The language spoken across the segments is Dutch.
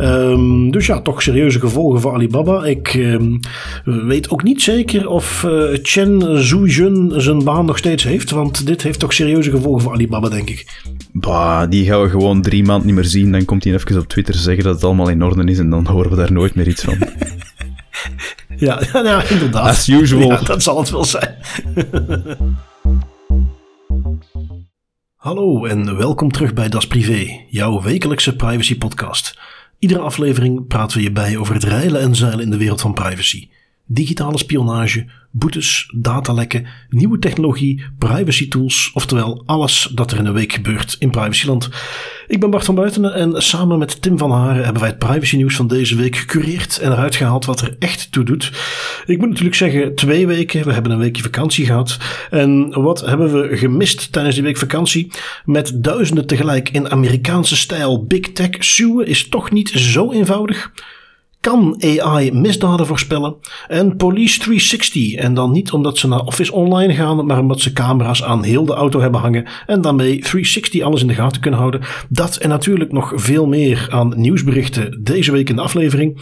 Ehm, dus ja, toch serieuze gevolgen voor Alibaba. Ik ehm, weet ook niet zeker of uh, Chen Zhuijun zijn baan nog steeds heeft. Want dit heeft toch serieuze gevolgen voor Alibaba, denk ik. Bah, die gaan we gewoon drie maanden niet meer zien. Dan komt hij even op Twitter zeggen dat het allemaal in orde is. En dan horen we daar nooit meer iets van. ja, ja, inderdaad. As usual. Ja, dat zal het wel zijn. Hallo en welkom terug bij Das Privé, jouw wekelijkse privacy podcast. Iedere aflevering praten we je bij over het reilen en zeilen in de wereld van privacy. Digitale spionage, boetes, datalekken, nieuwe technologie, privacy tools, oftewel alles dat er in een week gebeurt in privacyland. Ik ben Bart van Buitenen en samen met Tim van Haren hebben wij het privacy nieuws van deze week gecureerd en eruit gehaald wat er echt toe doet. Ik moet natuurlijk zeggen twee weken, we hebben een weekje vakantie gehad. En wat hebben we gemist tijdens die week vakantie? Met duizenden tegelijk in Amerikaanse stijl big tech suwen is toch niet zo eenvoudig. Kan AI misdaden voorspellen? En Police 360. En dan niet omdat ze naar Office Online gaan, maar omdat ze camera's aan heel de auto hebben hangen en daarmee 360 alles in de gaten kunnen houden. Dat en natuurlijk nog veel meer aan nieuwsberichten deze week in de aflevering.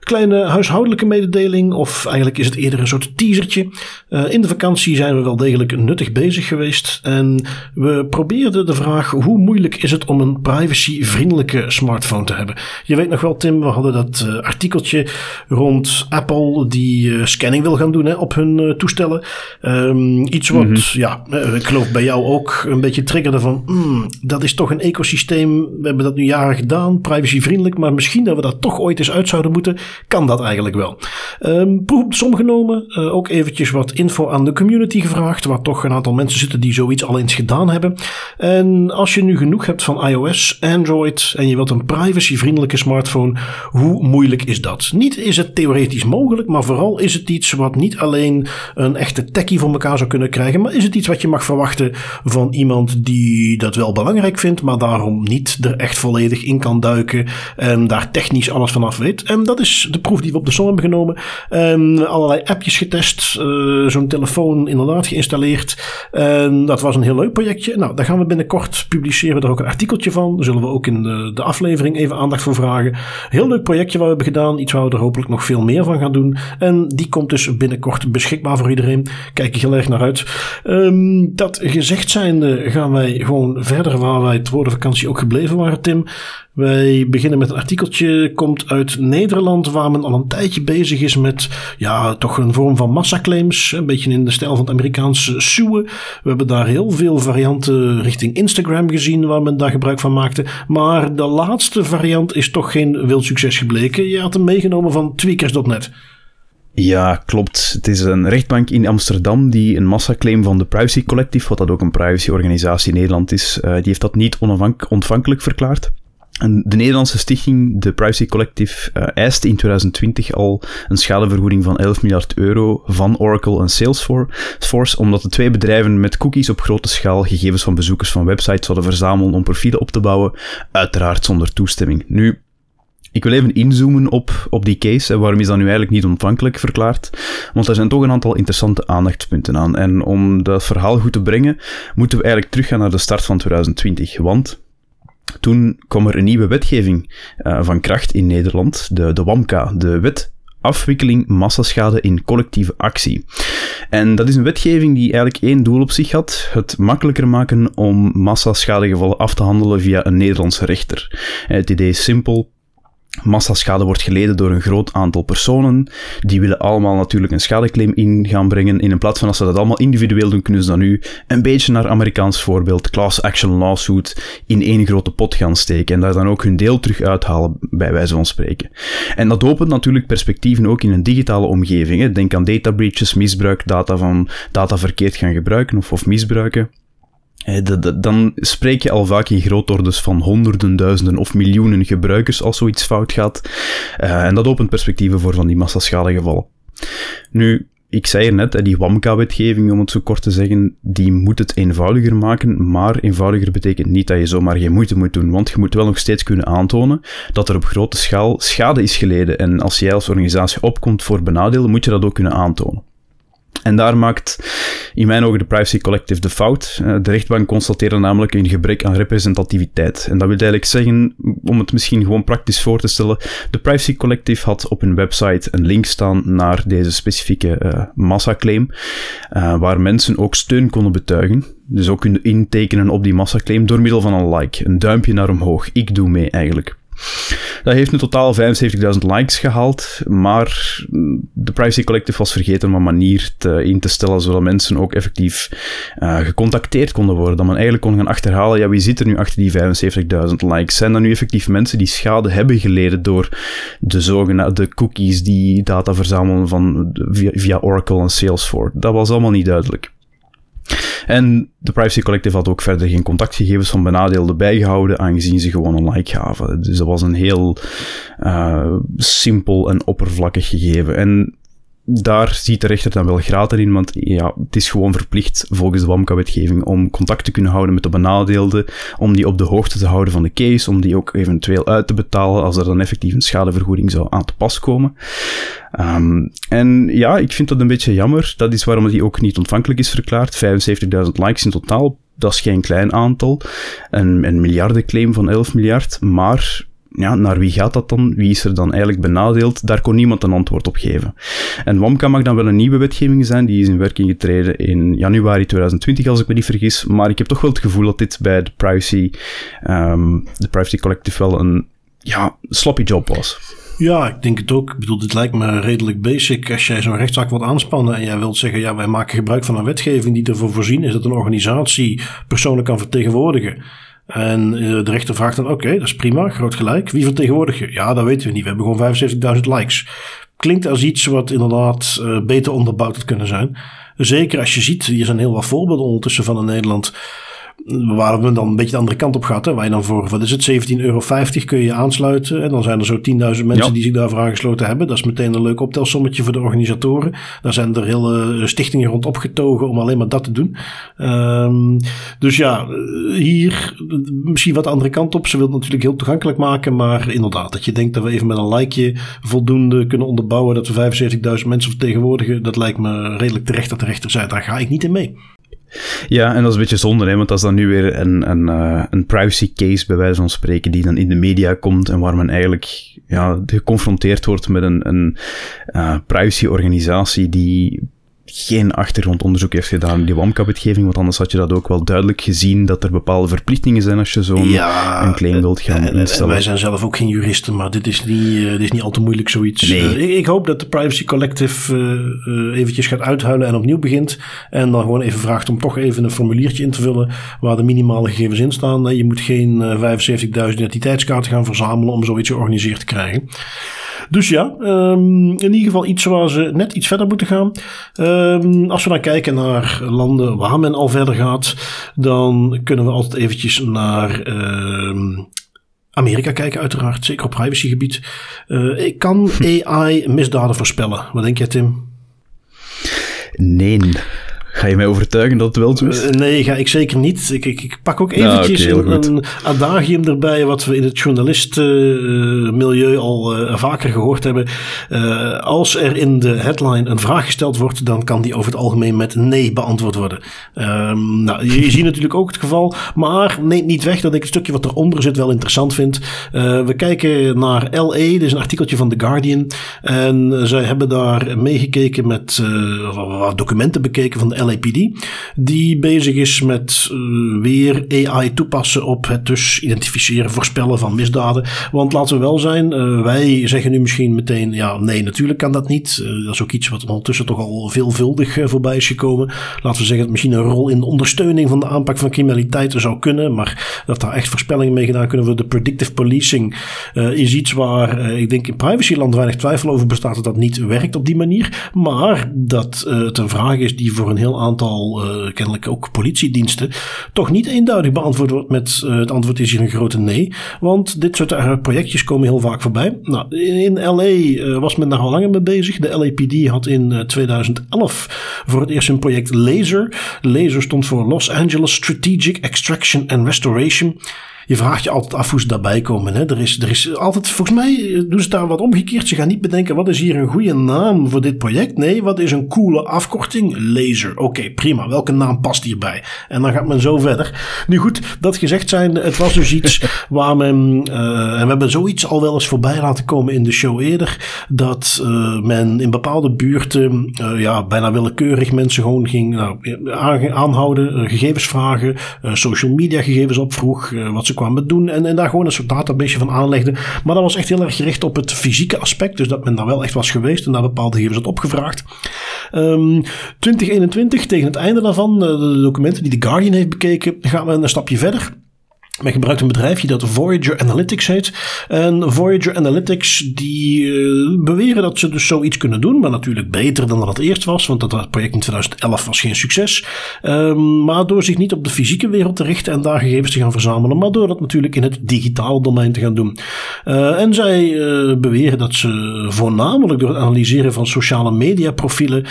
Kleine huishoudelijke mededeling, of eigenlijk is het eerder een soort teasertje. Uh, in de vakantie zijn we wel degelijk nuttig bezig geweest. En we probeerden de vraag: hoe moeilijk is het om een privacy-vriendelijke smartphone te hebben? Je weet nog wel, Tim, we hadden dat uh, artikeltje rond Apple die uh, scanning wil gaan doen hè, op hun toestellen. Um, iets wat, mm -hmm. ja, ik geloof bij jou ook een beetje triggerde van: mm, dat is toch een ecosysteem. We hebben dat nu jaren gedaan, privacy-vriendelijk, maar misschien dat we dat toch ooit eens uit zouden moeten kan dat eigenlijk wel. Um, som genomen. Uh, ook eventjes wat info aan de community gevraagd. Waar toch een aantal mensen zitten die zoiets al eens gedaan hebben. En als je nu genoeg hebt van iOS, Android en je wilt een privacyvriendelijke smartphone. Hoe moeilijk is dat? Niet is het theoretisch mogelijk, maar vooral is het iets wat niet alleen een echte techie voor elkaar zou kunnen krijgen. Maar is het iets wat je mag verwachten van iemand die dat wel belangrijk vindt. Maar daarom niet er echt volledig in kan duiken. En daar technisch alles vanaf weet. En dat is de proef die we op de som hebben genomen. En allerlei appjes getest. Uh, Zo'n telefoon inderdaad geïnstalleerd. En dat was een heel leuk projectje. Nou, daar gaan we binnenkort publiceren we er ook een artikeltje van. Daar zullen we ook in de, de aflevering even aandacht voor vragen. Heel leuk projectje wat we hebben gedaan. Iets waar we er hopelijk nog veel meer van gaan doen. En die komt dus binnenkort beschikbaar voor iedereen. Kijk je heel erg naar uit. Um, dat gezegd zijnde gaan wij gewoon verder waar wij het woorden vakantie ook gebleven waren, Tim. Wij beginnen met een artikeltje, komt uit Nederland, waar men al een tijdje bezig is met, ja, toch een vorm van massaclaims. Een beetje in de stijl van het Amerikaanse suwen. We hebben daar heel veel varianten richting Instagram gezien, waar men daar gebruik van maakte. Maar de laatste variant is toch geen wild succes gebleken. Je had hem meegenomen van tweakers.net. Ja, klopt. Het is een rechtbank in Amsterdam die een massaclaim van de Privacy Collective, wat dat ook een privacyorganisatie in Nederland is, uh, die heeft dat niet onontvankelijk verklaard. De Nederlandse stichting, de Privacy Collective, uh, eiste in 2020 al een schadevergoeding van 11 miljard euro van Oracle en Salesforce, omdat de twee bedrijven met cookies op grote schaal gegevens van bezoekers van websites zouden verzamelen om profielen op te bouwen, uiteraard zonder toestemming. Nu, ik wil even inzoomen op, op die case. En waarom is dat nu eigenlijk niet ontvankelijk verklaard? Want er zijn toch een aantal interessante aandachtspunten aan. En om dat verhaal goed te brengen, moeten we eigenlijk teruggaan naar de start van 2020. Want toen kwam er een nieuwe wetgeving uh, van kracht in Nederland, de, de WAMKA, de wet afwikkeling massaschade in collectieve actie. En dat is een wetgeving die eigenlijk één doel op zich had: het makkelijker maken om massaschadegevallen af te handelen via een Nederlandse rechter. Het idee is simpel. Massaschade wordt geleden door een groot aantal personen. Die willen allemaal natuurlijk een schadeclaim in gaan brengen. In plaats van als ze dat allemaal individueel doen, kunnen ze dan nu een beetje naar Amerikaans voorbeeld, class action lawsuit, in één grote pot gaan steken. En daar dan ook hun deel terug uithalen, bij wijze van spreken. En dat opent natuurlijk perspectieven ook in een digitale omgeving. Denk aan data breaches, misbruik, data van data verkeerd gaan gebruiken of, of misbruiken. Dan spreek je al vaak in grootorders van honderden, duizenden of miljoenen gebruikers als zoiets fout gaat. Uh, en dat opent perspectieven voor van die massaschadegevallen. Nu, ik zei er net, die WAMKA-wetgeving, om het zo kort te zeggen, die moet het eenvoudiger maken, maar eenvoudiger betekent niet dat je zomaar geen moeite moet doen, want je moet wel nog steeds kunnen aantonen dat er op grote schaal schade is geleden. En als jij als organisatie opkomt voor benadeelden, moet je dat ook kunnen aantonen. En daar maakt in mijn ogen de Privacy Collective de fout. Eh, de rechtbank constateerde namelijk een gebrek aan representativiteit. En dat wil eigenlijk zeggen, om het misschien gewoon praktisch voor te stellen, de Privacy Collective had op hun website een link staan naar deze specifieke uh, massaclaim, uh, waar mensen ook steun konden betuigen. Dus ook kunnen intekenen op die massaclaim door middel van een like, een duimpje naar omhoog. Ik doe mee eigenlijk. Dat heeft in totaal 75.000 likes gehaald, maar de Privacy Collective was vergeten om een manier te, in te stellen zodat mensen ook effectief uh, gecontacteerd konden worden. Dat men eigenlijk kon gaan achterhalen, ja, wie zit er nu achter die 75.000 likes? Zijn dat nu effectief mensen die schade hebben geleden door de zogenaamde cookies die data verzamelen van, via Oracle en Salesforce? Dat was allemaal niet duidelijk. En de Privacy Collective had ook verder geen contactgegevens van benadeelden bijgehouden, aangezien ze gewoon een like gaven. Dus dat was een heel uh, simpel en oppervlakkig gegeven. En daar ziet de rechter dan wel graten in, want ja, het is gewoon verplicht volgens de WAMCA-wetgeving om contact te kunnen houden met de benadeelden, om die op de hoogte te houden van de case, om die ook eventueel uit te betalen als er dan effectief een schadevergoeding zou aan te pas komen. Um, en ja, ik vind dat een beetje jammer. Dat is waarom die ook niet ontvankelijk is verklaard. 75.000 likes in totaal, dat is geen klein aantal. Een, een miljardenclaim van 11 miljard, maar ja, naar wie gaat dat dan? Wie is er dan eigenlijk benadeeld? Daar kon niemand een antwoord op geven. En WAMCA mag dan wel een nieuwe wetgeving zijn, die is in werking getreden in januari 2020, als ik me niet vergis. Maar ik heb toch wel het gevoel dat dit bij de Privacy, um, de Privacy Collective wel een ja, sloppy job was. Ja, ik denk het ook. Ik bedoel, dit lijkt me redelijk basic. Als jij zo'n rechtszaak wilt aanspannen en jij wilt zeggen, ja, wij maken gebruik van een wetgeving die ervoor voorzien is dat een organisatie personen kan vertegenwoordigen. En eh, de rechter vraagt dan, oké, dat is prima, groot gelijk. Wie vertegenwoordig je? Ja, dat weten we niet. We hebben gewoon 75.000 likes. Klinkt als iets wat inderdaad uh, beter onderbouwd had kunnen zijn. Zeker als je ziet, hier zijn heel wat voorbeelden ondertussen van in Nederland waar we dan een beetje de andere kant op gaat. Hè, waar je dan voor, wat is het, 17,50 euro kun je aansluiten. En dan zijn er zo 10.000 mensen die zich daarvoor aangesloten hebben. Dat is meteen een leuk optelsommetje voor de organisatoren. Daar zijn er hele stichtingen rond opgetogen om alleen maar dat te doen. Um, dus ja, hier misschien wat de andere kant op. Ze wil het natuurlijk heel toegankelijk maken. Maar inderdaad, dat je denkt dat we even met een likeje voldoende kunnen onderbouwen dat we 75.000 mensen vertegenwoordigen. Dat lijkt me redelijk terecht dat de rechter zei. Daar ga ik niet in mee. Ja, en dat is een beetje zonde, hè, want als dan nu weer een, een, uh, een privacy case, bij wijze van spreken, die dan in de media komt en waar men eigenlijk ja, geconfronteerd wordt met een, een uh, privacy-organisatie die geen achtergrondonderzoek heeft gedaan, die WAMCA-wetgeving, want anders had je dat ook wel duidelijk gezien, dat er bepaalde verplichtingen zijn als je zo'n ja, een claim wilt gaan en, instellen. Wij zijn zelf ook geen juristen, maar dit is niet, uh, dit is niet al te moeilijk zoiets. Nee. Uh, ik, ik, hoop dat de Privacy Collective uh, eventjes gaat uithuilen en opnieuw begint. En dan gewoon even vraagt om toch even een formuliertje in te vullen waar de minimale gegevens in staan. Je moet geen 75.000 identiteitskaarten gaan verzamelen om zoiets georganiseerd te krijgen. Dus ja, um, in ieder geval iets waar ze net iets verder moeten gaan. Um, als we dan kijken naar landen waar men al verder gaat, dan kunnen we altijd eventjes naar um, Amerika kijken, uiteraard. Zeker op privacygebied. Uh, ik kan AI misdaden voorspellen. Wat denk jij, Tim? Nee. Ga je mij overtuigen dat het wel zo is? Uh, nee, ga ik zeker niet. Ik, ik, ik pak ook eventjes okay, een, adagium erbij, wat we in het journalistenmilieu al uh, vaker gehoord hebben. Uh, als er in de headline een vraag gesteld wordt, dan kan die over het algemeen met nee beantwoord worden. Um, nou, je, ziet natuurlijk ook het geval, maar neemt niet weg dat ik het stukje wat eronder zit wel interessant vind. we kijken naar LA, dit is een artikeltje van The Guardian. En zij hebben daar meegekeken met wat documenten bekeken van de LAPD, die bezig is met uh, weer AI toepassen op het dus identificeren, voorspellen van misdaden. Want laten we wel zijn, uh, wij zeggen nu misschien meteen, ja, nee, natuurlijk kan dat niet. Uh, dat is ook iets wat ondertussen toch al veelvuldig voorbij is gekomen. Laten we zeggen dat misschien een rol in de ondersteuning van de aanpak van criminaliteit zou kunnen, maar dat daar echt voorspellingen mee gedaan kunnen worden. De predictive policing is iets waar ik denk in privacyland weinig twijfel over bestaat dat dat niet werkt op die manier. Maar dat het een vraag is die voor een heel aantal, uh, kennelijk ook politiediensten, toch niet eenduidig beantwoord wordt met uh, het antwoord is hier een grote nee. Want dit soort projectjes komen heel vaak voorbij. Nou, in, in LA was men daar al langer mee bezig. De LAPD had in 2011 voor het eerst een project LASER. LASER stond voor Los Angeles Strategic Extraction and Restoration. Je vraagt je altijd af hoe ze daarbij komen. Hè? Er, is, er is altijd, volgens mij doen ze daar wat omgekeerd. Ze gaan niet bedenken, wat is hier een goede naam voor dit project? Nee, wat is een coole afkorting? Laser. Oké, prima. Welke naam past hierbij? En dan gaat men zo verder. Nu goed, dat gezegd zijn, het was dus iets waar men, uh, en we hebben zoiets al wel eens voorbij laten komen in de show eerder, dat uh, men in bepaalde buurten, uh, ja, bijna willekeurig mensen gewoon ging nou, aanhouden, gegevens vragen, social media gegevens opvroeg, wat kwamen doen en, en daar gewoon een soort database van aanlegde. Maar dat was echt heel erg gericht op het fysieke aspect, dus dat men daar wel echt was geweest en daar bepaalde gegevens had opgevraagd. Um, 2021, tegen het einde daarvan, de documenten die The Guardian heeft bekeken, gaan we een stapje verder. Men gebruikt een bedrijfje dat Voyager Analytics heet. En Voyager Analytics die uh, beweren dat ze dus zoiets kunnen doen. Maar natuurlijk beter dan dat het eerst was. Want dat project in 2011 was geen succes. Um, maar door zich niet op de fysieke wereld te richten en daar gegevens te gaan verzamelen. Maar door dat natuurlijk in het digitale domein te gaan doen. Uh, en zij uh, beweren dat ze voornamelijk door het analyseren van sociale media profielen.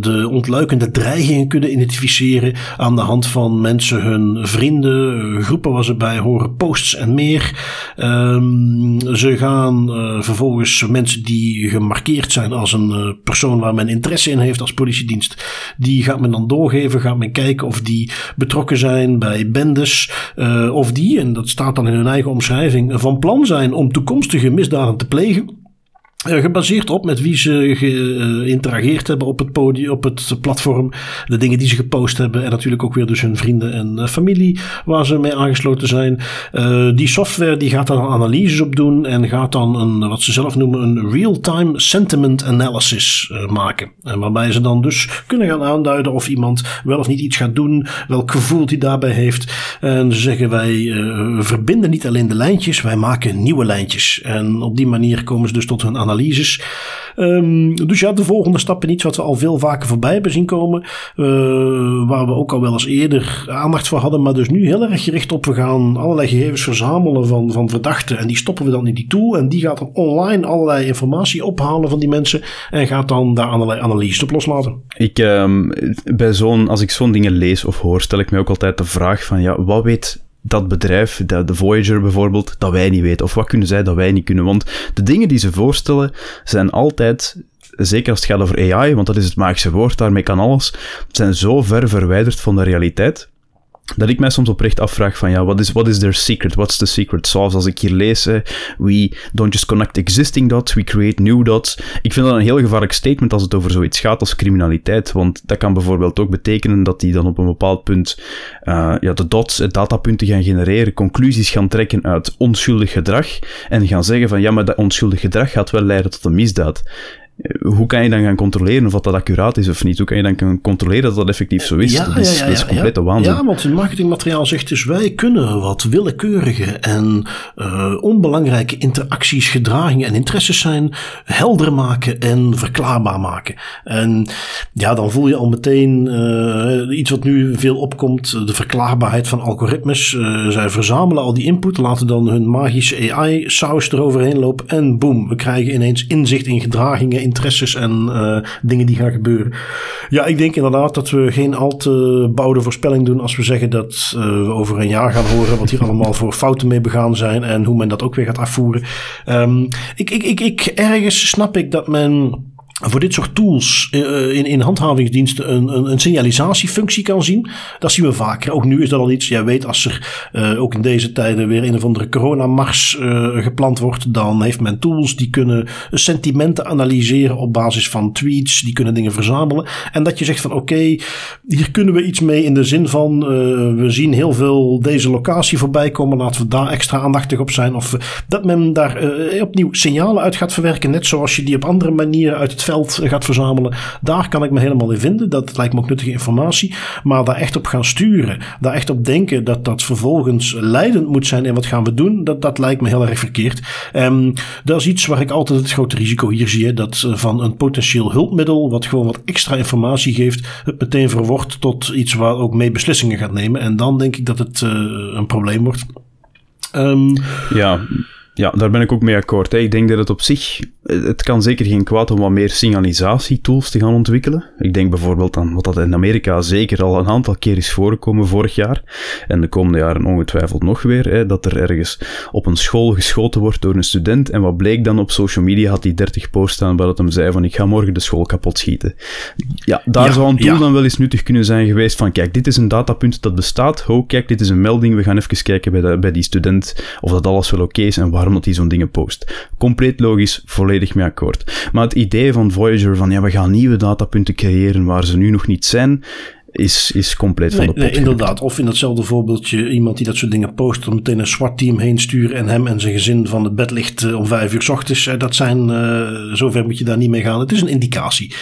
de ontluikende dreigingen kunnen identificeren. Aan de hand van mensen, hun vrienden, groepen ze bij horen, posts en meer. Um, ze gaan uh, vervolgens mensen die gemarkeerd zijn als een uh, persoon waar men interesse in heeft als politiedienst, die gaat men dan doorgeven, gaat men kijken of die betrokken zijn bij bendes, uh, of die, en dat staat dan in hun eigen omschrijving, van plan zijn om toekomstige misdaden te plegen. Uh, gebaseerd op met wie ze geïnterageerd hebben op het podium, op het platform. De dingen die ze gepost hebben. En natuurlijk ook weer dus hun vrienden en uh, familie waar ze mee aangesloten zijn. Die software die gaat dan analyses op doen. En gaat dan een, wat ze zelf noemen, een real-time sentiment analysis maken. En waarbij ze dan dus kunnen gaan aanduiden of iemand wel of niet iets gaat doen. Welk gevoel hij daarbij heeft. En ze zeggen wij verbinden niet alleen de lijntjes, wij maken nieuwe lijntjes. En op die manier komen ze dus tot hun analyse analyses. Um, dus ja, de volgende stappen iets wat we al veel vaker voorbij hebben zien komen. Uh, waar we ook al wel eens eerder aandacht voor hadden. Maar dus nu heel erg gericht op we gaan allerlei gegevens verzamelen van, van verdachten. En die stoppen we dan in die tool. En die gaat dan online allerlei informatie ophalen van die mensen. En gaat dan daar allerlei analyses op loslaten. Ik, um, bij zo'n, als ik zo'n dingen lees of hoor, stel ik me ook altijd de vraag van ja, wat weet dat bedrijf, de, Voyager bijvoorbeeld, dat wij niet weten? Of wat kunnen zij dat wij niet kunnen? Want de dingen die ze voorstellen zijn altijd zeker als het gaat over AI, want dat is het magische woord, daarmee kan alles, zijn zo ver verwijderd van de realiteit dat ik mij soms oprecht afvraag van ja, wat is what is their secret? What's the secret? Zoals als ik hier lees, we don't just connect existing dots, we create new dots. Ik vind dat een heel gevaarlijk statement als het over zoiets gaat als criminaliteit, want dat kan bijvoorbeeld ook betekenen dat die dan op een bepaald punt uh, ja, de dots, en datapunten gaan genereren, conclusies gaan trekken uit onschuldig gedrag en gaan zeggen van ja, maar dat onschuldig gedrag gaat wel leiden tot een misdaad. Eh, hoe kan je dan gaan controleren of dat accuraat is of niet? Hoe kan je dan gaan controleren dat dat effectief zo is? Ja, dat, is ja, ja, dat is complete waanzin. Ja, want het marketingmateriaal zegt dus wij kunnen wat willekeurige en uh, onbelangrijke interacties, gedragingen en interesses zijn helder maken en verklaarbaar maken. En ja, dan voel je al meteen uh, iets wat nu veel opkomt, de verklaarbaarheid van algoritmes. Uh, zij verzamelen al die input, laten dan hun magische AI-saus eroverheen lopen en boem, we krijgen ineens inzicht in gedragingen interesses en uh, dingen die gaan gebeuren. Ja, ik denk inderdaad dat we geen al te bouwde voorspelling doen als we zeggen dat uh, we over een jaar gaan horen wat hier allemaal voor fouten mee begaan zijn en hoe men dat ook weer gaat afvoeren. Um, ik, ik, ik, ik, ergens snap ik dat men voor dit soort tools uh, in, in handhavingsdiensten een, een, signalisatiefunctie kan zien. Dat zien we vaker. Ook nu is dat al iets. Jij weet, als er uh, ook in deze tijden weer een of andere coronamars uh, gepland wordt, dan heeft men tools die kunnen sentimenten analyseren op basis van tweets. Die kunnen dingen verzamelen. En dat je zegt van oké, hier kunnen we iets mee in de zin van we zien heel veel deze locatie voorbij komen. Laten we daar extra aandachtig op zijn. Of dat men daar opnieuw signalen uit gaat verwerken. Net zoals je die op andere manieren uit het veld gaat verzamelen. Daar kan ik me helemaal in vinden. Dat lijkt me ook nuttige informatie. Maar daar echt op gaan sturen, daar echt op denken dat dat vervolgens leidend moet zijn en wat gaan we doen, dat, dat lijkt me heel erg verkeerd. Um, dat is iets waar ik altijd het grote risico hier zie. Dat eh, van een potentieel hulpmiddel, wat gewoon wat extra informatie geeft, het meteen verwoord tot iets waar ook mee beslissingen gaat nemen. En dan denk ik dat het uh, een probleem wordt. Um, ja, Ja, daar ben ik ook mee akkoord. Hè. Ik denk dat het op zich, het kan zeker geen kwaad om wat meer signalisatietools te gaan ontwikkelen. Ik denk bijvoorbeeld aan wat dat in Amerika zeker al een aantal keer is voorgekomen vorig jaar. En de komende jaren ongetwijfeld nog weer. Hè, dat er ergens op een school geschoten wordt door een student. En wat bleek dan op social media had hij 30 posts staan waar het hem zei van ik ga morgen de school kapot schieten. Ja, daar zou een tool dan wel eens nuttig kunnen zijn geweest van kijk, dit is een datapunt dat bestaat. Ho, kijk, dit is een melding. We gaan even kijken bij, de, bij die student of dat alles wel oké is en waar waarom dat hij zo'n dingen post. Compleet logisch, volledig mee akkoord. Maar het idee van Voyager van ja, we gaan nieuwe datapunten creëren waar ze nu nog niet zijn, is, is compleet van de pot. Nee, inderdaad. Of in datzelfde voorbeeldje iemand die dat soort dingen post, dan meteen een zwart team heen sturen en hem en zijn gezin van het bed ligt eh, om vijf uur s ochtends. Eh, dat zijn, uh, zover moet je daar niet mee gaan. Het is een indicatie.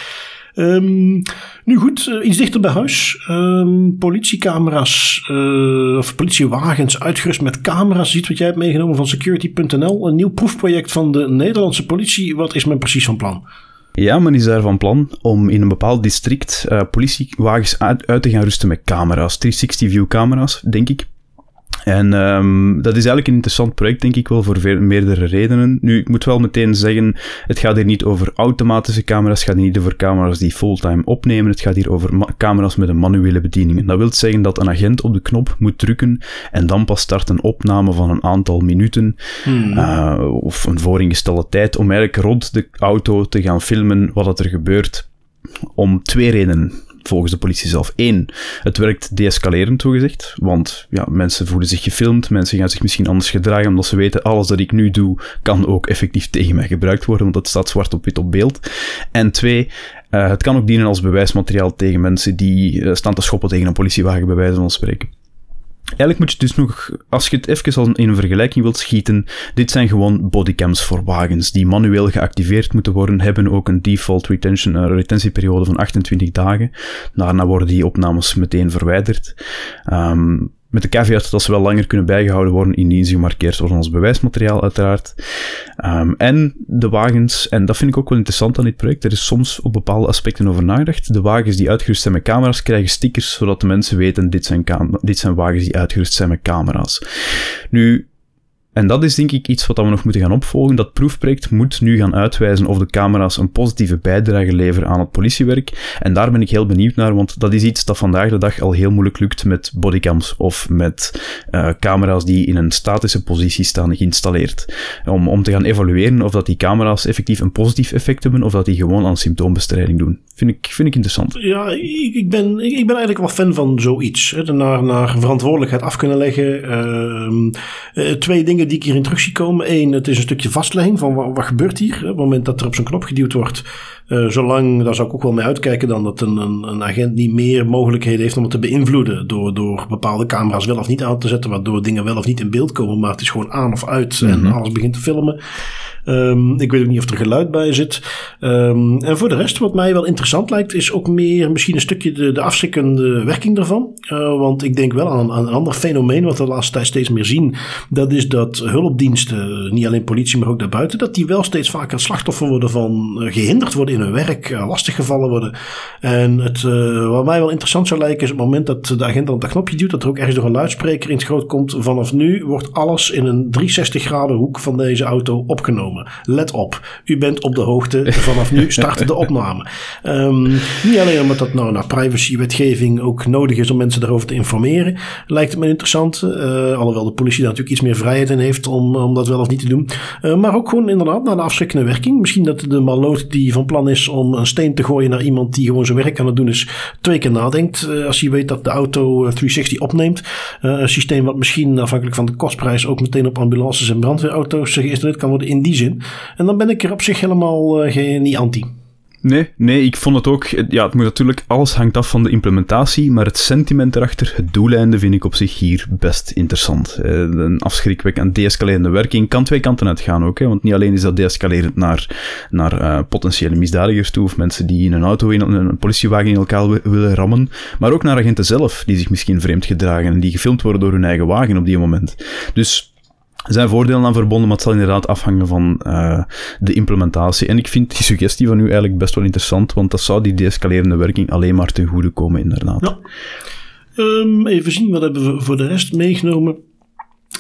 Um, nu goed, uh, iets dichter bij huis. Um, politiecamera's uh, of politiewagens uitgerust met camera's. Ziet wat jij hebt meegenomen van security.nl. Een nieuw proefproject van de Nederlandse politie. Wat is men precies van plan? Ja, men is daar van plan om in een bepaald district uh, politiewagens uit, uit, te gaan rusten met camera's. 360-view camera's, denk ik. En um, dat is eigenlijk een interessant project, denk ik wel, voor meerdere redenen. Nu, ik moet wel meteen zeggen, het gaat hier niet over automatische camera's, het gaat hier niet over camera's die fulltime opnemen, het gaat hier over camera's met een manuele bediening. En dat wil zeggen dat een agent op de knop moet drukken en dan pas start een opname van een aantal minuten hmm. uh, of een vooringestelde tijd om eigenlijk rond de auto te gaan filmen wat er gebeurt om twee redenen volgens de politie zelf. Eén, het werkt deescalerend, gezegd, want ja, mensen voelen zich gefilmd, mensen gaan zich misschien anders gedragen, omdat ze weten, alles dat ik nu doe, kan ook effectief tegen mij gebruikt worden, want het staat zwart op wit op beeld. En twee, uh, het kan ook dienen als bewijsmateriaal tegen mensen die uh, staan te schoppen tegen een politiewagen, bij wijze van spreken. Eigenlijk moet je dus nog, als je het even in een vergelijking wilt schieten, dit zijn gewoon bodycams voor wagens die manueel geactiveerd moeten worden, hebben ook een default retention, uh, retentieperiode van 28 dagen. Daarna worden die opnames meteen verwijderd. Um, met de caveat dat ze wel langer kunnen bijgehouden worden indien ze gemarkeerd worden als bewijsmateriaal, uiteraard. Um, en de wagens, en dat vind ik ook wel interessant aan dit project, er is soms op bepaalde aspecten over nagedacht. De wagens die uitgerust zijn met camera's krijgen stickers, zodat de mensen weten, dit zijn, dit zijn wagens die uitgerust zijn met camera's. Nu, en dat is denk ik iets wat we nog moeten gaan opvolgen. Dat proefproject moet nu gaan uitwijzen of de camera's een positieve bijdrage leveren aan het politiewerk. En daar ben ik heel benieuwd naar, want dat is iets dat vandaag de dag al heel moeilijk lukt met bodycams of met uh, camera's die in een statische positie staan geïnstalleerd. Om, om te gaan evalueren of dat die camera's effectief een positief effect hebben of dat die gewoon aan symptoombestrijding doen. Vind ik, vind ik interessant. Ja, ik, ik ben, ik, ben eigenlijk wel fan van zoiets. Hè. Naar, naar verantwoordelijkheid af kunnen leggen. Uh, twee dingen die ik hierin terug zie komen. Eén, het is een stukje vastlegging van wat, wat gebeurt hier. Op het moment dat er op zo'n knop geduwd wordt. Uh, zolang, daar zou ik ook wel mee uitkijken dan, dat een, een, een, agent niet meer mogelijkheden heeft om het te beïnvloeden. Door, door bepaalde camera's wel of niet aan te zetten, waardoor dingen wel of niet in beeld komen. Maar het is gewoon aan of uit en mhm. alles begint te filmen. Um, ik weet ook niet of er geluid bij zit. Um, en voor de rest, wat mij wel interessant lijkt, is ook meer misschien een stukje de, de afschrikkende werking daarvan. Uh, want ik denk wel aan, aan, een ander fenomeen wat we de laatste tijd steeds meer zien. Dat is dat hulpdiensten, niet alleen politie, maar ook daarbuiten, dat die wel steeds vaker slachtoffer worden van uh, gehinderd worden in hun werk, uh, lastiggevallen worden. En het, wat mij wel interessant zou lijken, is het moment dat de agent op dat knopje duwt, dat er ook ergens door een luidspreker in het groot komt. Vanaf nu wordt alles in een 360 graden hoek van deze auto opgenomen. Let op, u bent op de hoogte. Vanaf nu start de opname. Um, niet alleen omdat dat nou naar privacywetgeving ook nodig is om mensen daarover te informeren, lijkt het me interessant. Uh, alhoewel de politie daar natuurlijk iets meer vrijheid in heeft om, om dat wel of niet te doen. Maar ook gewoon inderdaad naar de afschrikkende werking. Misschien dat de maloot die van plan is om een steen te gooien naar iemand die gewoon zijn werk aan het doen is, twee keer nadenkt. Uh, als hij weet dat de auto 360 opneemt. een systeem wat misschien afhankelijk van de kostprijs ook meteen op ambulances en brandweerauto's geïnstalleerd kan worden in die en dan ben ik er op zich helemaal geen, niet anti. Nee, nee, ik vond het ook. Ja, het moet natuurlijk, alles hangt af van de implementatie, maar het sentiment erachter, het doeleinde, vind ik op zich hier best interessant. Eh, een afschrikwekkend deescalerende werking kan twee kanten uitgaan ook, hè, want niet alleen is dat deescalerend naar, naar uh, potentiële misdadigers toe, of mensen die in een auto, in een politiewagen in elkaar willen rammen, maar ook naar agenten zelf, die zich misschien vreemd gedragen en die gefilmd worden door hun eigen wagen op die moment. Dus zijn voordelen aan verbonden, maar het zal inderdaad afhangen van uh, de implementatie. En ik vind die suggestie van u eigenlijk best wel interessant, want dat zou die deescalerende werking alleen maar ten goede komen, inderdaad. Ja. Um, even zien, wat hebben we voor de rest meegenomen?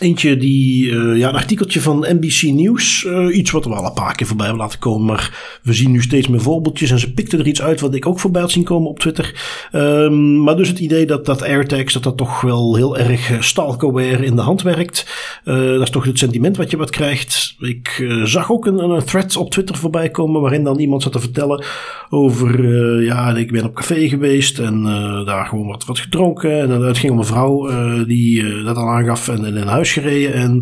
Eentje die, uh, ja, een artikeltje van NBC News. Uh, iets wat we al een paar keer voorbij hebben laten komen. Maar we zien nu steeds meer voorbeeldjes. En ze pikten er iets uit wat ik ook voorbij had zien komen op Twitter. Um, maar dus het idee dat, dat AirTags, dat dat toch wel heel erg stalkerware in de hand werkt. Dat is toch het sentiment wat je wat krijgt. Ik zag ook een, een thread op Twitter voorbij komen. Waarin dan iemand zat te vertellen over, ja, ik ben op café geweest. En daar gewoon wat, wat gedronken. En het ging om een vrouw die dat al aangaf. En in een huis gereden. En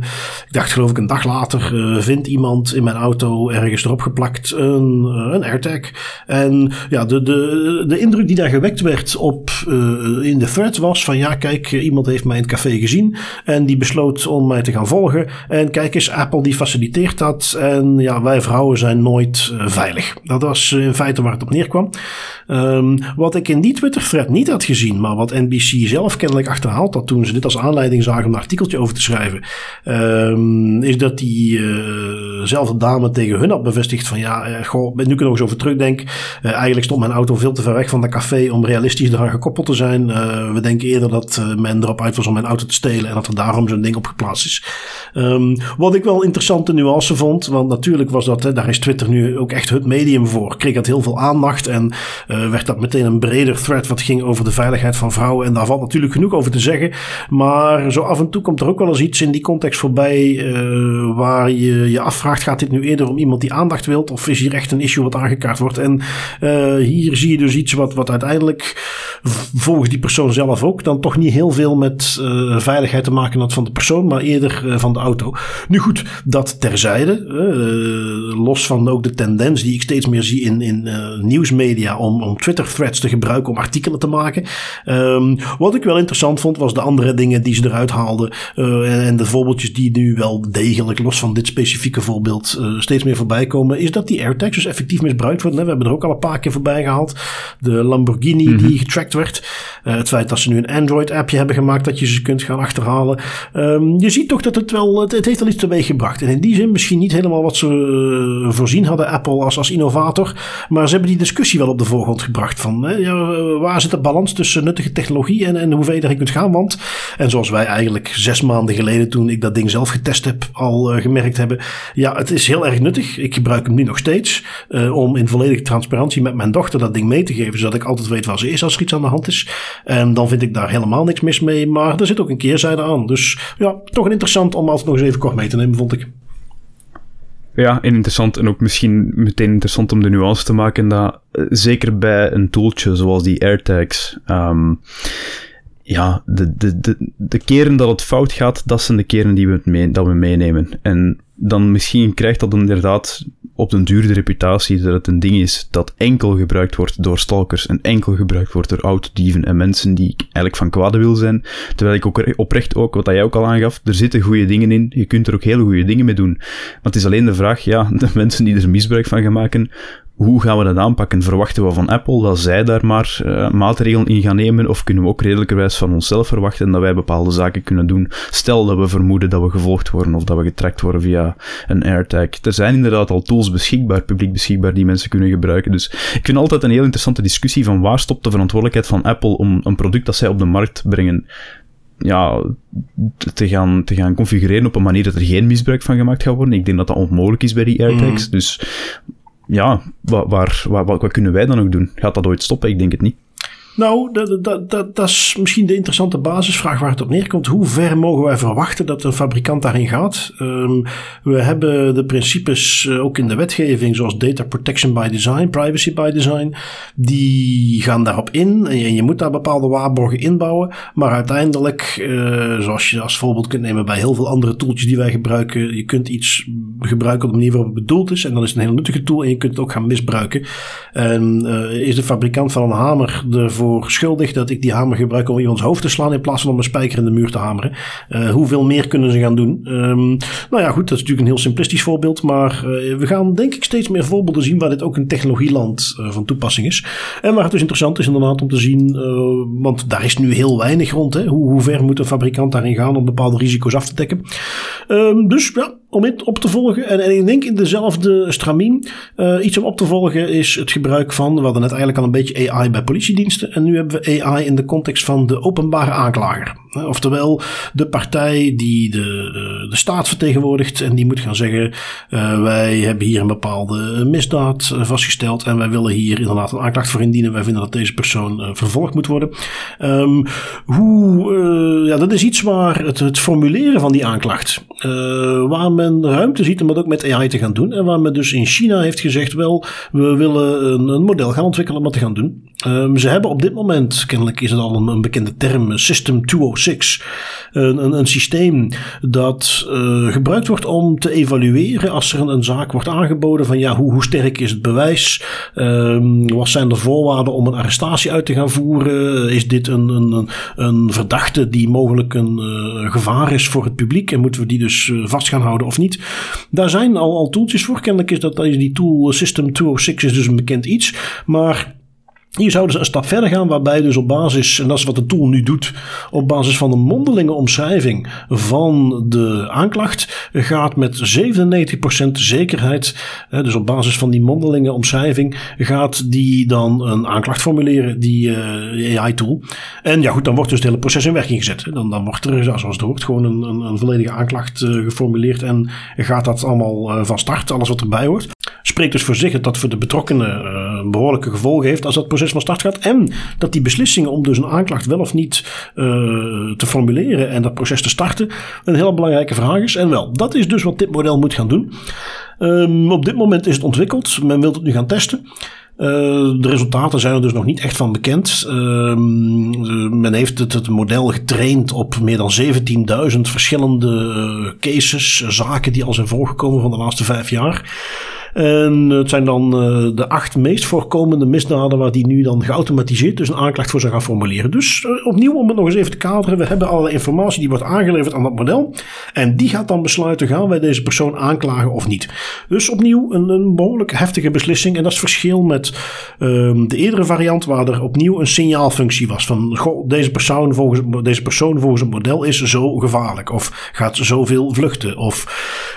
ik dacht, geloof ik, een dag later uh, vindt iemand in mijn auto ergens erop geplakt een, uh, een AirTag. En ja, de, de, de indruk die daar gewekt werd op, uh, in de thread was van ja, kijk, iemand heeft mij in het café gezien. En die besloot om mij te gaan volgen. En kijk eens, Apple die faciliteert dat. En ja, wij vrouwen zijn nooit veilig. Dat was in feite waar het op neerkwam. Um, wat ik in die Twitter-thread niet had gezien, maar wat NBC zelf kennelijk achterhaald had toen ze dit als aanleiding zagen om een artikeltje over te schrijven, um, is dat diezelfde uh dame tegen hun had bevestigd van ja, uh, goh, nu ik er nog eens over terugdenk, uh, eigenlijk stond mijn auto veel te ver weg van de café om realistisch eraan gekoppeld te zijn. Uh, we denken eerder dat men erop uit was om mijn auto te stelen en dat er daarom zo'n ding op geplaatst is. Um, wat ik wel interessante nuance vond, want natuurlijk was dat, hè, daar is Twitter nu ook echt het medium voor, kreeg dat heel veel aandacht en werd dat meteen een breder thread wat ging over de veiligheid van vrouwen en daar valt natuurlijk genoeg over te zeggen, maar zo af en toe komt er ook wel eens in die context voorbij uh, waar je je afvraagt: gaat dit nu eerder om iemand die aandacht wilt? Of is hier echt een issue wat aangekaart wordt? En uh, hier zie je dus iets wat, wat uiteindelijk volgens die persoon zelf ook dan toch niet heel veel met uh, veiligheid te maken had van de persoon, maar eerder van de auto. Nu goed, dat terzijde. los van ook de tendens die ik steeds meer zie in, in nieuwsmedia om, om Twitter-threads te gebruiken om artikelen te maken. Um, wat ik wel interessant vond, was de andere dingen die ze eruit haalden. en de voorbeeldjes die nu wel degelijk, los van dit specifieke voorbeeld, steeds meer voorbij komen, is dat die AirTags dus effectief misbruikt worden. We hebben er ook al een paar keer voorbij gehaald. De Lamborghini mm -hmm. die getracked werd. Uh, het feit dat ze nu een Android-appje hebben gemaakt dat je ze kunt gaan achterhalen. Um, je ziet toch dat het wel, het, heeft al iets teweeg gebracht. En in die zin misschien niet helemaal wat ze uh, voorzien hadden, Apple als, als innovator. Maar ze hebben die discussie wel op de voorgrond gebracht. Van ja, waar zit de balans tussen nuttige technologie en, en hoe je erin kunt gaan? Want, en zoals wij eigenlijk zes maanden geleden toen ik dat ding zelf getest heb, al uh, gemerkt hebben. Ja, het is heel erg nuttig. Ik gebruik hem nu nog steeds om in volledige transparantie met mijn dochter dat ding mee te geven, zodat ik altijd weet waar ze is als er iets aan de hand is. En dan vind ik daar helemaal niks mis mee, maar er zit ook een keerzijde aan. Dus ja, toch interessant om altijd nog eens even kort mee te nemen, vond ik. Ja, interessant en ook misschien meteen interessant om de nuance te maken dat uh, zeker bij een tooltje zoals die AirTags, um, ja, de, de, de, de keren dat het fout gaat, dat zijn de keren die we, dat we meenemen. En dan misschien krijgt dat inderdaad op den duur de reputatie dat het een ding is dat enkel gebruikt wordt door stalkers en enkel gebruikt wordt door autodieven en mensen die eigenlijk van kwade wil zijn. Terwijl ik ook oprecht ook, wat jij ook al aangaf, er zitten goede dingen in. Je kunt er ook hele goede dingen mee doen. Maar het is alleen de vraag, ja, de mensen die er misbruik van gaan maken, hoe gaan we dat aanpakken? Verwachten we van Apple dat zij daar maar uh, maatregelen in gaan nemen? Of kunnen we ook redelijkerwijs van onszelf verwachten dat wij bepaalde zaken kunnen doen? Stel dat we vermoeden dat we gevolgd worden of dat we getrackt worden via een AirTag. Er zijn inderdaad al tools beschikbaar, publiek beschikbaar, die mensen kunnen gebruiken. Dus ik vind altijd een heel interessante discussie van waar stopt de verantwoordelijkheid van Apple om een product dat zij op de markt brengen ja, te gaan, te gaan configureren op een manier dat er geen misbruik van gemaakt gaat worden. Ik denk dat dat onmogelijk is bij die AirTags. Mm. Dus ja, waar, waar, wat kunnen wij dan ook doen? Gaat dat ooit stoppen? Ik denk het niet. Nou, dat, dat, dat, dat is misschien de interessante basisvraag waar het op neerkomt. Hoe ver mogen wij verwachten dat een fabrikant daarin gaat? Um, we hebben de principes uh, ook in de wetgeving, zoals data protection by design, privacy by design, die gaan daarop in. En je, je moet daar bepaalde waarborgen inbouwen. Maar uiteindelijk, uh, zoals je als voorbeeld kunt nemen bij heel veel andere tooltjes die wij gebruiken, je kunt iets gebruiken op de manier waarop het bedoeld is. En dan is het een heel nuttige tool en je kunt het ook gaan misbruiken. En uh, is de fabrikant van een hamer ervoor schuldig dat ik die hamer gebruik om iemands hoofd te slaan in plaats van om een spijker in de muur te hameren. Uh, hoeveel meer kunnen ze gaan doen? Um, nou ja, goed, dat is natuurlijk een heel simplistisch voorbeeld, maar uh, we gaan denk ik steeds meer voorbeelden zien waar dit ook een technologieland uh, van toepassing is. En waar het dus interessant is inderdaad om te zien, want daar is nu heel weinig rond. Hè? Hoe, hoe ver moet een fabrikant daarin gaan om bepaalde risico's af te dekken? Ehm, dus ja, om het op te volgen. En, en ik denk in dezelfde stramien. Uh, iets om op te volgen is het gebruik van. We hadden net eigenlijk al een beetje AI bij politiediensten. En nu hebben we AI in de context van de openbare aanklager. Oftewel de partij die de, de staat vertegenwoordigt. En die moet gaan zeggen: uh, wij hebben hier een bepaalde misdaad vastgesteld. En wij willen hier inderdaad een aanklacht voor indienen. Wij vinden dat deze persoon uh, vervolgd moet worden. Um, hoe, ja, dat is iets waar het, het formuleren van die aanklacht. waar men ruimte ziet om dat ook met AI te gaan doen. En waar men dus in China heeft gezegd: wel, we willen een, een model gaan ontwikkelen om dat te gaan doen. Um, ze hebben op dit moment, kennelijk is het al een, bekende term, System 206. Een, een, een systeem dat uh, gebruikt wordt om te evalueren als er een, zaak wordt aangeboden. Van ja, hoe, hoe sterk is het bewijs? Um, wat zijn de voorwaarden om een arrestatie uit te gaan voeren? Is dit een, een, een verdachte die mogelijk een uh, gevaar is voor het publiek? En moeten we die dus uh, vast gaan houden of niet? Daar zijn al, al tooltjes voor. Kennelijk is dat die tool System 206 is dus een bekend iets. Maar hier zouden ze een stap verder gaan, waarbij dus op basis, en dat is wat de tool nu doet, op basis van een mondelinge omschrijving van de aanklacht, gaat met 97% zekerheid, dus op basis van die mondelinge omschrijving, gaat die dan een aanklacht formuleren, die uh, AI-tool. En ja goed, dan wordt dus het hele proces in werking gezet. Dan, dan wordt er, zoals het hoort, gewoon een, een, een volledige aanklacht uh, geformuleerd en gaat dat allemaal uh, van start, alles wat erbij hoort. Spreekt dus voor zich dat dat voor de betrokkenen uh, behoorlijke gevolgen heeft als dat proces van start gaat. En dat die beslissingen om dus een aanklacht wel of niet uh, te formuleren en dat proces te starten een heel belangrijke vraag is. En wel, dat is dus wat dit model moet gaan doen. Um, op dit moment is het ontwikkeld. Men wil het nu gaan testen. Uh, de resultaten zijn er dus nog niet echt van bekend. Uh, men heeft het, het, model getraind op meer dan 17.000 verschillende cases, zaken die al zijn voorgekomen van de laatste vijf jaar. En het zijn dan uh, de acht meest voorkomende misdaden waar die nu dan geautomatiseerd dus een aanklacht voor zou gaan formuleren. Dus uh, opnieuw om het nog eens even te kaderen. We hebben alle informatie die wordt aangeleverd aan dat model. En die gaat dan besluiten, gaan wij deze persoon aanklagen of niet. Dus opnieuw een, een behoorlijk heftige beslissing. En dat is het verschil met uh, de eerdere variant waar er opnieuw een signaalfunctie was. Van, goh, deze persoon volgens, deze persoon volgens het model is zo gevaarlijk. Of gaat zoveel vluchten. Of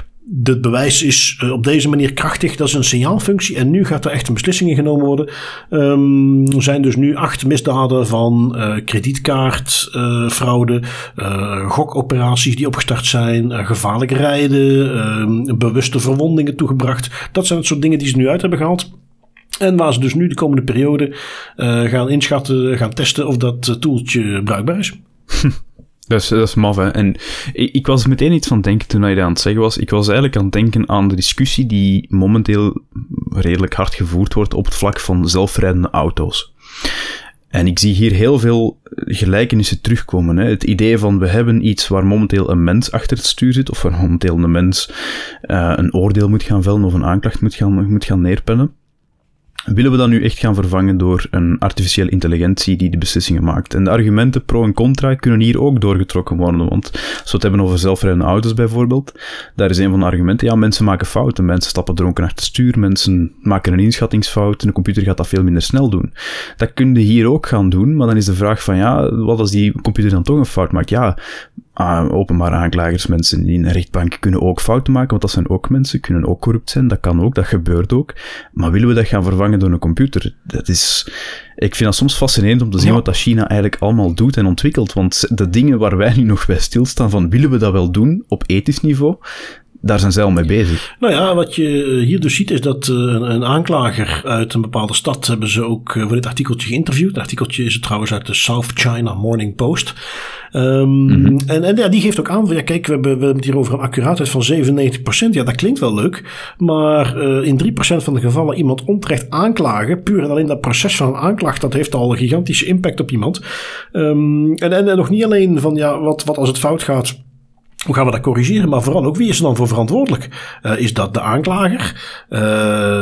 het bewijs is uh, op deze manier krachtig. Dat is een signaalfunctie. En nu gaat er echt een beslissing in genomen worden. Um, er zijn dus nu acht misdaden van uh, kredietkaartfraude, uh, gokoperaties die opgestart zijn, gevaarlijk rijden, ehm, bewuste verwondingen toegebracht. Dat zijn het soort dingen die ze nu uit hebben gehaald. En waar ze dus nu de komende periode gaan inschatten, gaan testen of dat toeltje bruikbaar is. Dat is, dat is maf, hè. En ik, ik, was meteen iets van denken toen hij dat aan het zeggen was. Ik was eigenlijk aan het denken aan de discussie die momenteel redelijk hard gevoerd wordt op het vlak van zelfrijdende auto's. En ik zie hier heel veel gelijkenissen terugkomen. Hè. Het idee van we hebben iets waar momenteel een mens achter het stuur zit, of waar momenteel een mens uh, een oordeel moet gaan vellen of een aanklacht moet gaan, moet gaan neerpennen. Willen we dat nu echt gaan vervangen door een artificiële intelligentie die de beslissingen maakt? En de argumenten pro en contra kunnen hier ook doorgetrokken worden. Want als we het hebben over zelfrijdende auto's bijvoorbeeld, daar is een van de argumenten, ja, mensen maken fouten. Mensen stappen dronken achter het stuur, mensen maken een inschattingsfout en de computer gaat dat veel minder snel doen. Dat kun je hier ook gaan doen, maar dan is de vraag van, ja, wat als die computer dan toch een fout maakt? Ja, uh, openbare aanklagers, mensen die in een rechtbank kunnen ook fouten maken, want dat zijn ook mensen, kunnen ook corrupt zijn, dat kan ook, dat gebeurt ook. Maar willen we dat gaan vervangen door een computer? Dat is, ik vind dat soms fascinerend om te zien ja. wat dat China eigenlijk allemaal doet en ontwikkelt, want de dingen waar wij nu nog bij stilstaan van willen we dat wel doen op ethisch niveau, daar zijn zij al mee bezig. Nou ja, wat je hier dus ziet is dat een, een aanklager uit een bepaalde stad hebben ze ook voor dit artikeltje geïnterviewd. Het artikeltje is trouwens uit de South China Morning Post. Um, mm -hmm. En, en ja, die geeft ook aan van ja, kijk, we hebben, we hebben het hier over een accuraatheid van 97%. Ja, dat klinkt wel leuk. Maar uh, in 3% van de gevallen iemand onterecht aanklagen, puur en alleen dat proces van een aanklacht, dat heeft al een gigantische impact op iemand. Um, en, en, en nog niet alleen van ja, wat, wat als het fout gaat hoe gaan we dat corrigeren? Maar vooral ook, wie is er dan voor verantwoordelijk? Uh, is dat de aanklager? Uh,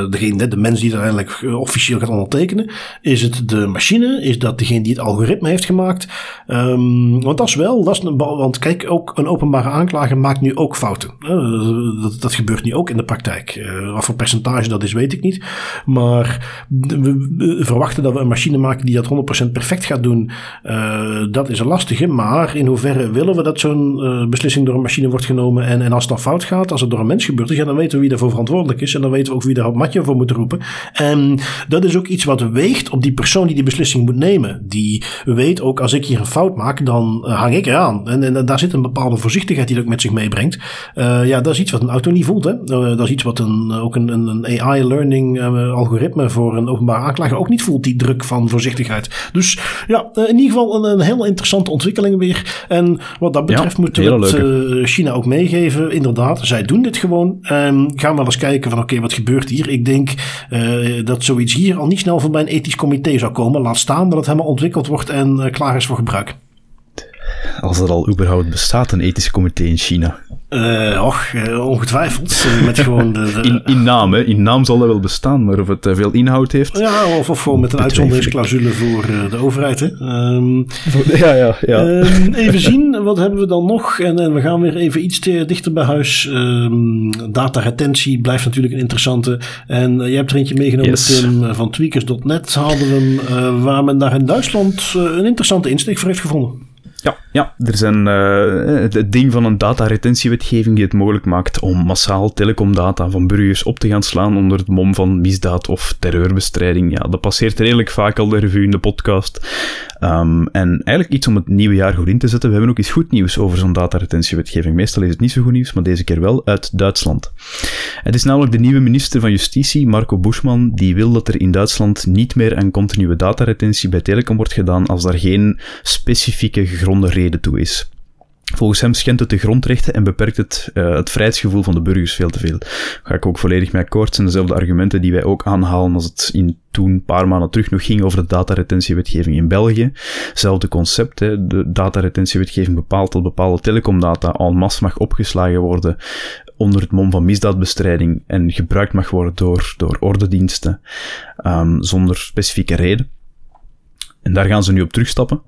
degene, de mens die het uiteindelijk eh, officieel gaat ondertekenen? Is het de machine? Is dat degene die het algoritme heeft gemaakt? Um, want dat is wel, dat een, want kijk, ook een openbare aanklager maakt nu ook fouten. Dat, dat gebeurt nu ook in de praktijk. wat voor percentage dat is, weet ik niet. Maar we verwachten dat we een machine maken die dat 100% perfect gaat doen. dat is een lastige. Maar in hoeverre willen we dat zo'n beslissing door een machine wordt genomen. En, en als het dan fout gaat, als het door een mens gebeurt, ja, dan weten we wie daarvoor verantwoordelijk is. En dan weten we ook wie daar op matje voor moet roepen. En dat is ook iets wat weegt op die persoon die die beslissing moet nemen. Die weet ook, als ik hier een fout maak, dan uh, hang ik eraan. En, en daar zit een bepaalde voorzichtigheid die dat ook met zich meebrengt. Uh, ja, dat is iets wat een auto niet voelt. Hè? Uh, dat is iets wat een, ook een, een AI-learning algoritme voor een openbare aanklager ook niet voelt, die druk van voorzichtigheid. Dus ja, in ieder geval een, een heel interessante ontwikkeling weer. En wat dat betreft ja, moeten we het China ook meegeven. Inderdaad, zij doen dit gewoon. Um, gaan we eens kijken van oké, wat gebeurt hier? Ik denk dat zoiets hier al niet snel voorbij een ethisch comité zou komen. Laat staan dat het helemaal ontwikkeld wordt en klaar is voor gebruik. Als er al überhaupt bestaat een ethisch comité in China. Uh, och, uh, ongetwijfeld. met gewoon de, de, in, in, naam, hè. In naam zal dat wel bestaan, maar of het veel inhoud heeft... Ja, of, of gewoon met een uitzonderingsclausule voor de overheid, hè. Um, ja, ja, ja. Um, even zien, wat hebben we dan nog? En, en we gaan weer even iets te, dichter bij huis. Um, data-retentie blijft natuurlijk een interessante. En je hebt er eentje meegenomen, yes. Tim, van tweakers.net hadden we hem, waar men daar in Duitsland een interessante insteek voor heeft gevonden. Ja, ja, er zijn uh, het ding van een dataretentiewetgeving die het mogelijk maakt om massaal telecomdata van burgers op te gaan slaan onder het mom van misdaad of terreurbestrijding. Ja, dat passeert redelijk vaak al de revue in de podcast. Um, en eigenlijk iets om het nieuwe jaar goed in te zetten. We hebben ook iets goed nieuws over zo'n dataretentiewetgeving. Meestal is het niet zo goed nieuws, maar deze keer wel uit Duitsland. Het is namelijk de nieuwe minister van Justitie, Marco Buschmann, die wil dat er in Duitsland niet meer aan continue dataretentie bij telecom wordt gedaan als daar geen specifieke gegronde reden toe is. Volgens hem schendt het de grondrechten en beperkt het uh, het vrijheidsgevoel van de burgers veel te veel. Daar ga ik ook volledig mee akkoord. zijn dezelfde argumenten die wij ook aanhalen als het in toen een paar maanden terug nog ging over de dataretentiewetgeving in België. Hetzelfde concept, hè. de dataretentiewetgeving bepaalt dat bepaalde telecomdata en masse mag opgeslagen worden onder het mom van misdaadbestrijding en gebruikt mag worden door, door ordediensten um, zonder specifieke reden. Daar gaan ze nu op terugstappen.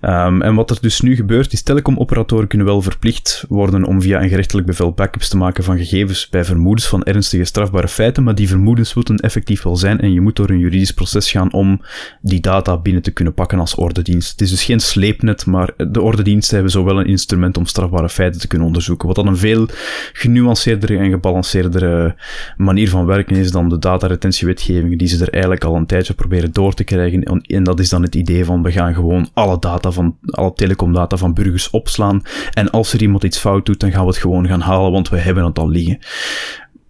Um, en wat er dus nu gebeurt, is telecomoperatoren kunnen wel verplicht worden om via een gerechtelijk bevel backups te maken van gegevens bij vermoedens van ernstige strafbare feiten, maar die vermoedens moeten effectief wel zijn en je moet door een juridisch proces gaan om die data binnen te kunnen pakken als ordedienst. Het is dus geen sleepnet, maar de ordediensten hebben zo wel een instrument om strafbare feiten te kunnen onderzoeken, wat dan een veel genuanceerdere en gebalanceerdere manier van werken is dan de dataretentiewetgeving die ze er eigenlijk al een tijdje proberen door te krijgen en dat is dan het idee van we gaan gewoon alle data van, alle telecomdata van burgers opslaan. En als er iemand iets fout doet, dan gaan we het gewoon gaan halen, want we hebben het al liggen.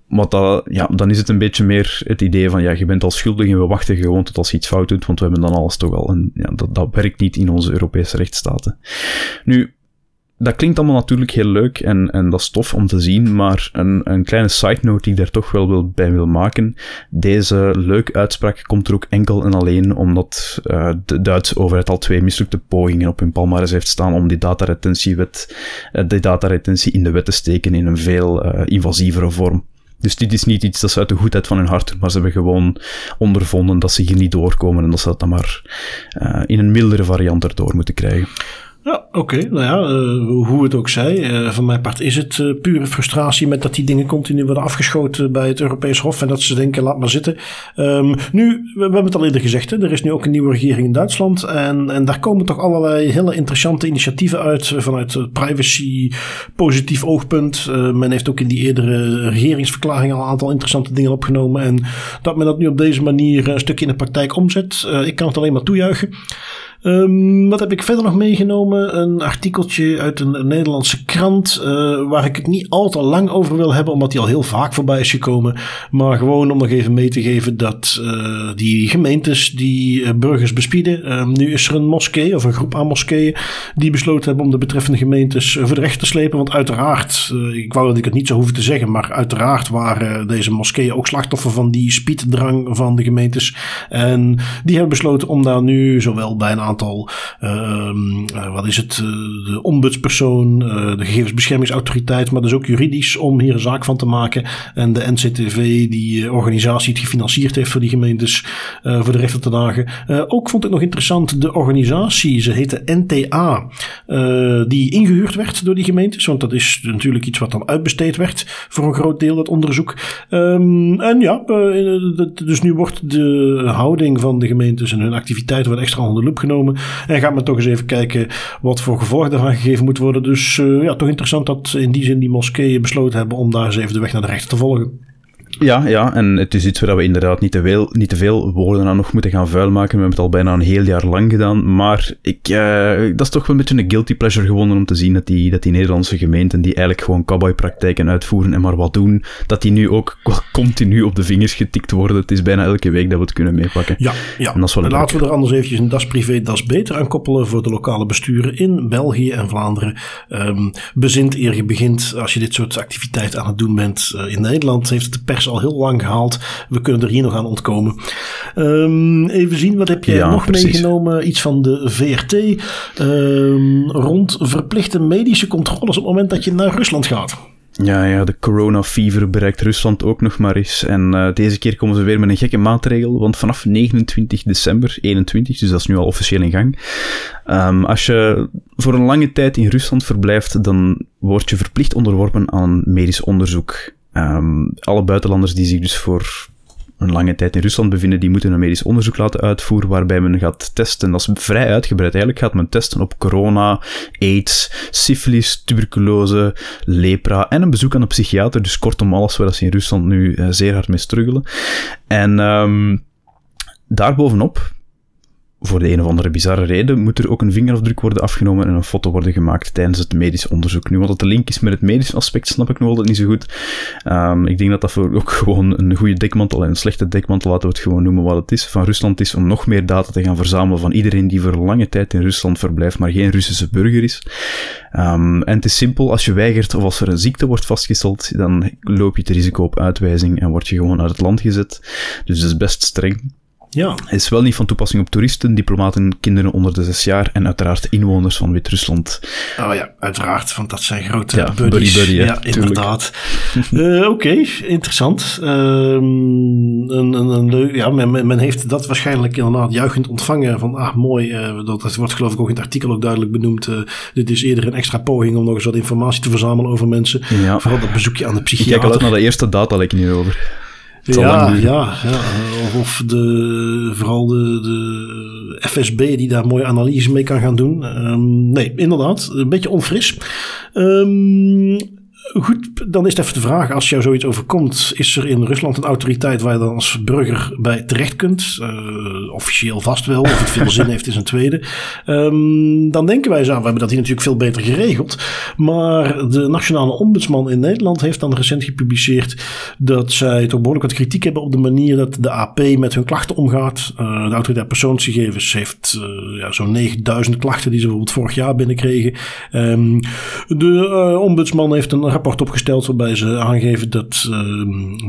Wat dat, ja, dan is het een beetje meer het idee van, ja, je bent al schuldig en we wachten gewoon tot als je iets fout doet, want we hebben dan alles toch al. En ja, dat, dat werkt niet in onze Europese rechtsstaten. Nu, dat klinkt allemaal natuurlijk heel leuk en, en dat is tof om te zien, maar een, een kleine side note die ik daar toch wel wil, bij wil maken. Deze leuke uitspraak komt er ook enkel en alleen omdat uh, de Duitse overheid al twee mislukte pogingen op hun palmares heeft staan om die dataretentiewet, uh, die dataretentie in de wet te steken in een veel uh, invasievere vorm. Dus dit is niet iets dat ze uit de goedheid van hun hart doen, maar ze hebben gewoon ondervonden dat ze hier niet doorkomen en dat ze dat dan maar in een mildere variant erdoor moeten krijgen. Ja, oké. Nou ja, uh, hoe het ook zij. Uh, van mijn part is het uh, pure frustratie met dat die dingen continu worden afgeschoten bij het Europees Hof. En dat ze denken, laat maar zitten. Um, nu, we, we, hebben het al eerder gezegd, hè, er is nu ook een nieuwe regering in Duitsland. En, en daar komen toch allerlei hele interessante initiatieven uit vanuit privacy positief oogpunt. men heeft ook in die eerdere regeringsverklaring al een aantal interessante dingen opgenomen. En dat men dat nu op deze manier een stukje in de praktijk omzet. ik kan het alleen maar toejuichen. Um, wat heb ik verder nog meegenomen? Een artikeltje uit een, Nederlandse krant. Uh, waar ik het niet al te lang over wil hebben, omdat die al heel vaak voorbij is gekomen. Maar gewoon om nog even mee te geven dat uh, die gemeentes die uh, burgers bespieden. Um, nu is er een moskee of een groep aan moskeeën die besloten hebben om de betreffende gemeentes voor de recht te slepen. Want uiteraard, ik wou dat ik het niet zou hoeven te zeggen, maar uiteraard waren deze moskeeën ook slachtoffer van die spieddrang van de gemeentes. En die hebben besloten om daar nu zowel bij een aantal aantal, uh, wat is het, eh, de ombudspersoon, uh, de gegevensbeschermingsautoriteit, maar dus ook juridisch om hier een zaak van te maken. En de NCTV, die organisatie het gefinancierd heeft voor die gemeentes, voor de rechter te dagen. ook vond ik nog interessant de organisatie, ze heette NTA, die ingehuurd werd door die gemeentes, want dat is natuurlijk iets wat dan uitbesteed werd voor een groot deel, dat onderzoek. Um, en ja, dus nu wordt de houding van de gemeentes en hun activiteiten wat extra onder de loep genomen En gaat men toch eens even kijken wat voor gevolgen daarvan gegeven moet worden. Dus ja, toch interessant dat in die zin die moskeeën besloten hebben om daar eens even de weg naar de rechter te volgen. Ja, ja, en het is iets waar we inderdaad niet te, veel, niet te veel woorden aan nog moeten gaan vuilmaken. We hebben het al bijna een heel jaar lang gedaan. Maar ik, uh, dat is toch wel een beetje een guilty pleasure gewonnen om te zien dat die, dat die Nederlandse gemeenten, die eigenlijk gewoon cowboypraktijken uitvoeren en maar wat doen, dat die nu ook continu op de vingers getikt worden. Het is bijna elke week dat we het kunnen meepakken. Ja, ja. En, en laten we er anders eventjes een das privé, das beter aan koppelen voor de lokale besturen in België en Vlaanderen. Um, bezint eer je begint, als je dit soort activiteiten aan het doen bent uh, in Nederland, heeft de pers al heel lang gehaald. We kunnen er hier nog aan ontkomen. Um, even zien, wat heb jij nog meegenomen? Iets van de VRT um, rond verplichte medische controles op het moment dat je naar Rusland gaat. Ja, ja, de corona fever bereikt Rusland ook nog maar eens. En uh, deze keer komen ze weer met een gekke maatregel, want vanaf 29 december 21, dus dat is nu al officieel in gang. Um, als je voor een lange tijd in Rusland verblijft, dan word je verplicht onderworpen aan medisch onderzoek. Um, alle buitenlanders die zich dus voor een lange tijd in Rusland bevinden, die moeten een medisch onderzoek laten uitvoeren waarbij men gaat testen. Dat is vrij uitgebreid. Eigenlijk gaat men testen op corona, aids, syfilis, tuberculose, lepra en een bezoek aan een psychiater. Dus kortom alles waar ze in Rusland nu uh, zeer hard mee struggelen. En um, daarbovenop voor de een of andere bizarre reden moet er ook een vingerafdruk worden afgenomen en een foto worden gemaakt tijdens het medisch onderzoek. Nu, wat dat de link is met het medisch aspect, snap ik nog altijd niet zo goed. Um, ik denk dat dat voor ook gewoon een goede dekmantel en een slechte dekmantel, laten we het gewoon noemen wat het is, van Rusland is om nog meer data te gaan verzamelen van iedereen die voor lange tijd in Rusland verblijft, maar geen Russische burger is. Um, en het is simpel, als je weigert of als er een ziekte wordt vastgesteld, dan loop je het risico op uitwijzing en word je gewoon uit het land gezet. Dus dat is best streng. Ja. is wel niet van toepassing op toeristen, diplomaten, kinderen onder de zes jaar en uiteraard inwoners van Wit-Rusland. Oh ja, uiteraard, want dat zijn grote ja, buddies. Buddy, buddy, ja, inderdaad. uh, Oké, interessant. Uh, een, een, een, ja, men, men, heeft dat waarschijnlijk inderdaad juichend ontvangen van, ah mooi, uh, dat, dat, wordt geloof ik ook in het artikel ook duidelijk benoemd. Eh, dit is eerder een extra poging om nog eens wat informatie te verzamelen over mensen. Ja. Vooral dat bezoekje aan de psychiater. Ik kijk al uit naar de eerste data, ik nu over. Ja, ja, ja, of de, vooral de, de FSB die daar mooie analyse mee kan gaan doen. Um, nee, inderdaad, een beetje onfris. Um, Goed, dan is het even de vraag, als jou zoiets overkomt, is er in Rusland een autoriteit waar je dan als burger bij terecht kunt? Uh, officieel vast wel, of het veel zin heeft is een tweede. Um, dan denken wij zo, we hebben dat hier natuurlijk veel beter geregeld. Maar de nationale ombudsman in Nederland heeft dan recent gepubliceerd dat zij toch behoorlijk wat kritiek hebben op de manier dat de AP met hun klachten omgaat. Uh, de autoriteit persoonsgegevens heeft uh, ja, zo'n 9000 klachten die ze bijvoorbeeld vorig jaar binnenkregen. Um, de ombudsman heeft een rapport opgesteld waarbij ze aangeven dat uh,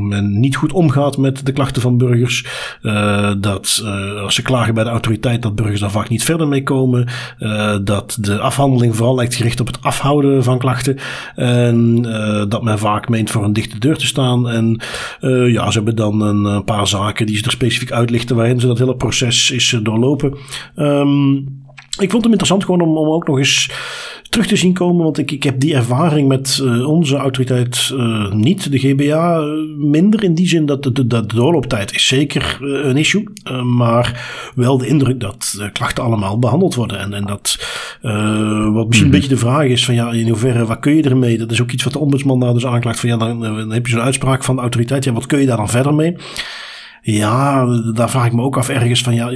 men niet goed omgaat met de klachten van burgers. Uh, dat uh, als ze klagen bij de autoriteit, dat burgers daar vaak niet verder mee komen. dat de afhandeling vooral lijkt gericht op het afhouden van klachten. En dat men vaak meent voor een dichte deur te staan. En ja, ze hebben dan een paar zaken die ze er specifiek uitlichten waarin ze dat hele proces is doorlopen. Um, ik vond hem interessant gewoon om, om ook nog eens terug te zien komen. Want ik, ik heb die ervaring met uh, onze autoriteit uh, niet, de GBA, minder. In die zin dat de, de, de doorlooptijd is zeker een issue. maar wel de indruk dat klachten allemaal behandeld worden. En, en dat wat misschien een mhm. beetje de vraag is van ja, in hoeverre, wat kun je ermee? Dat is ook iets wat de ombudsman daar dus aanklaagt. Van ja, dan, dan heb je zo'n uitspraak van de autoriteit. Ja, wat kun je daar dan verder mee? Ja, daar vraag ik me ook af ergens van, ja,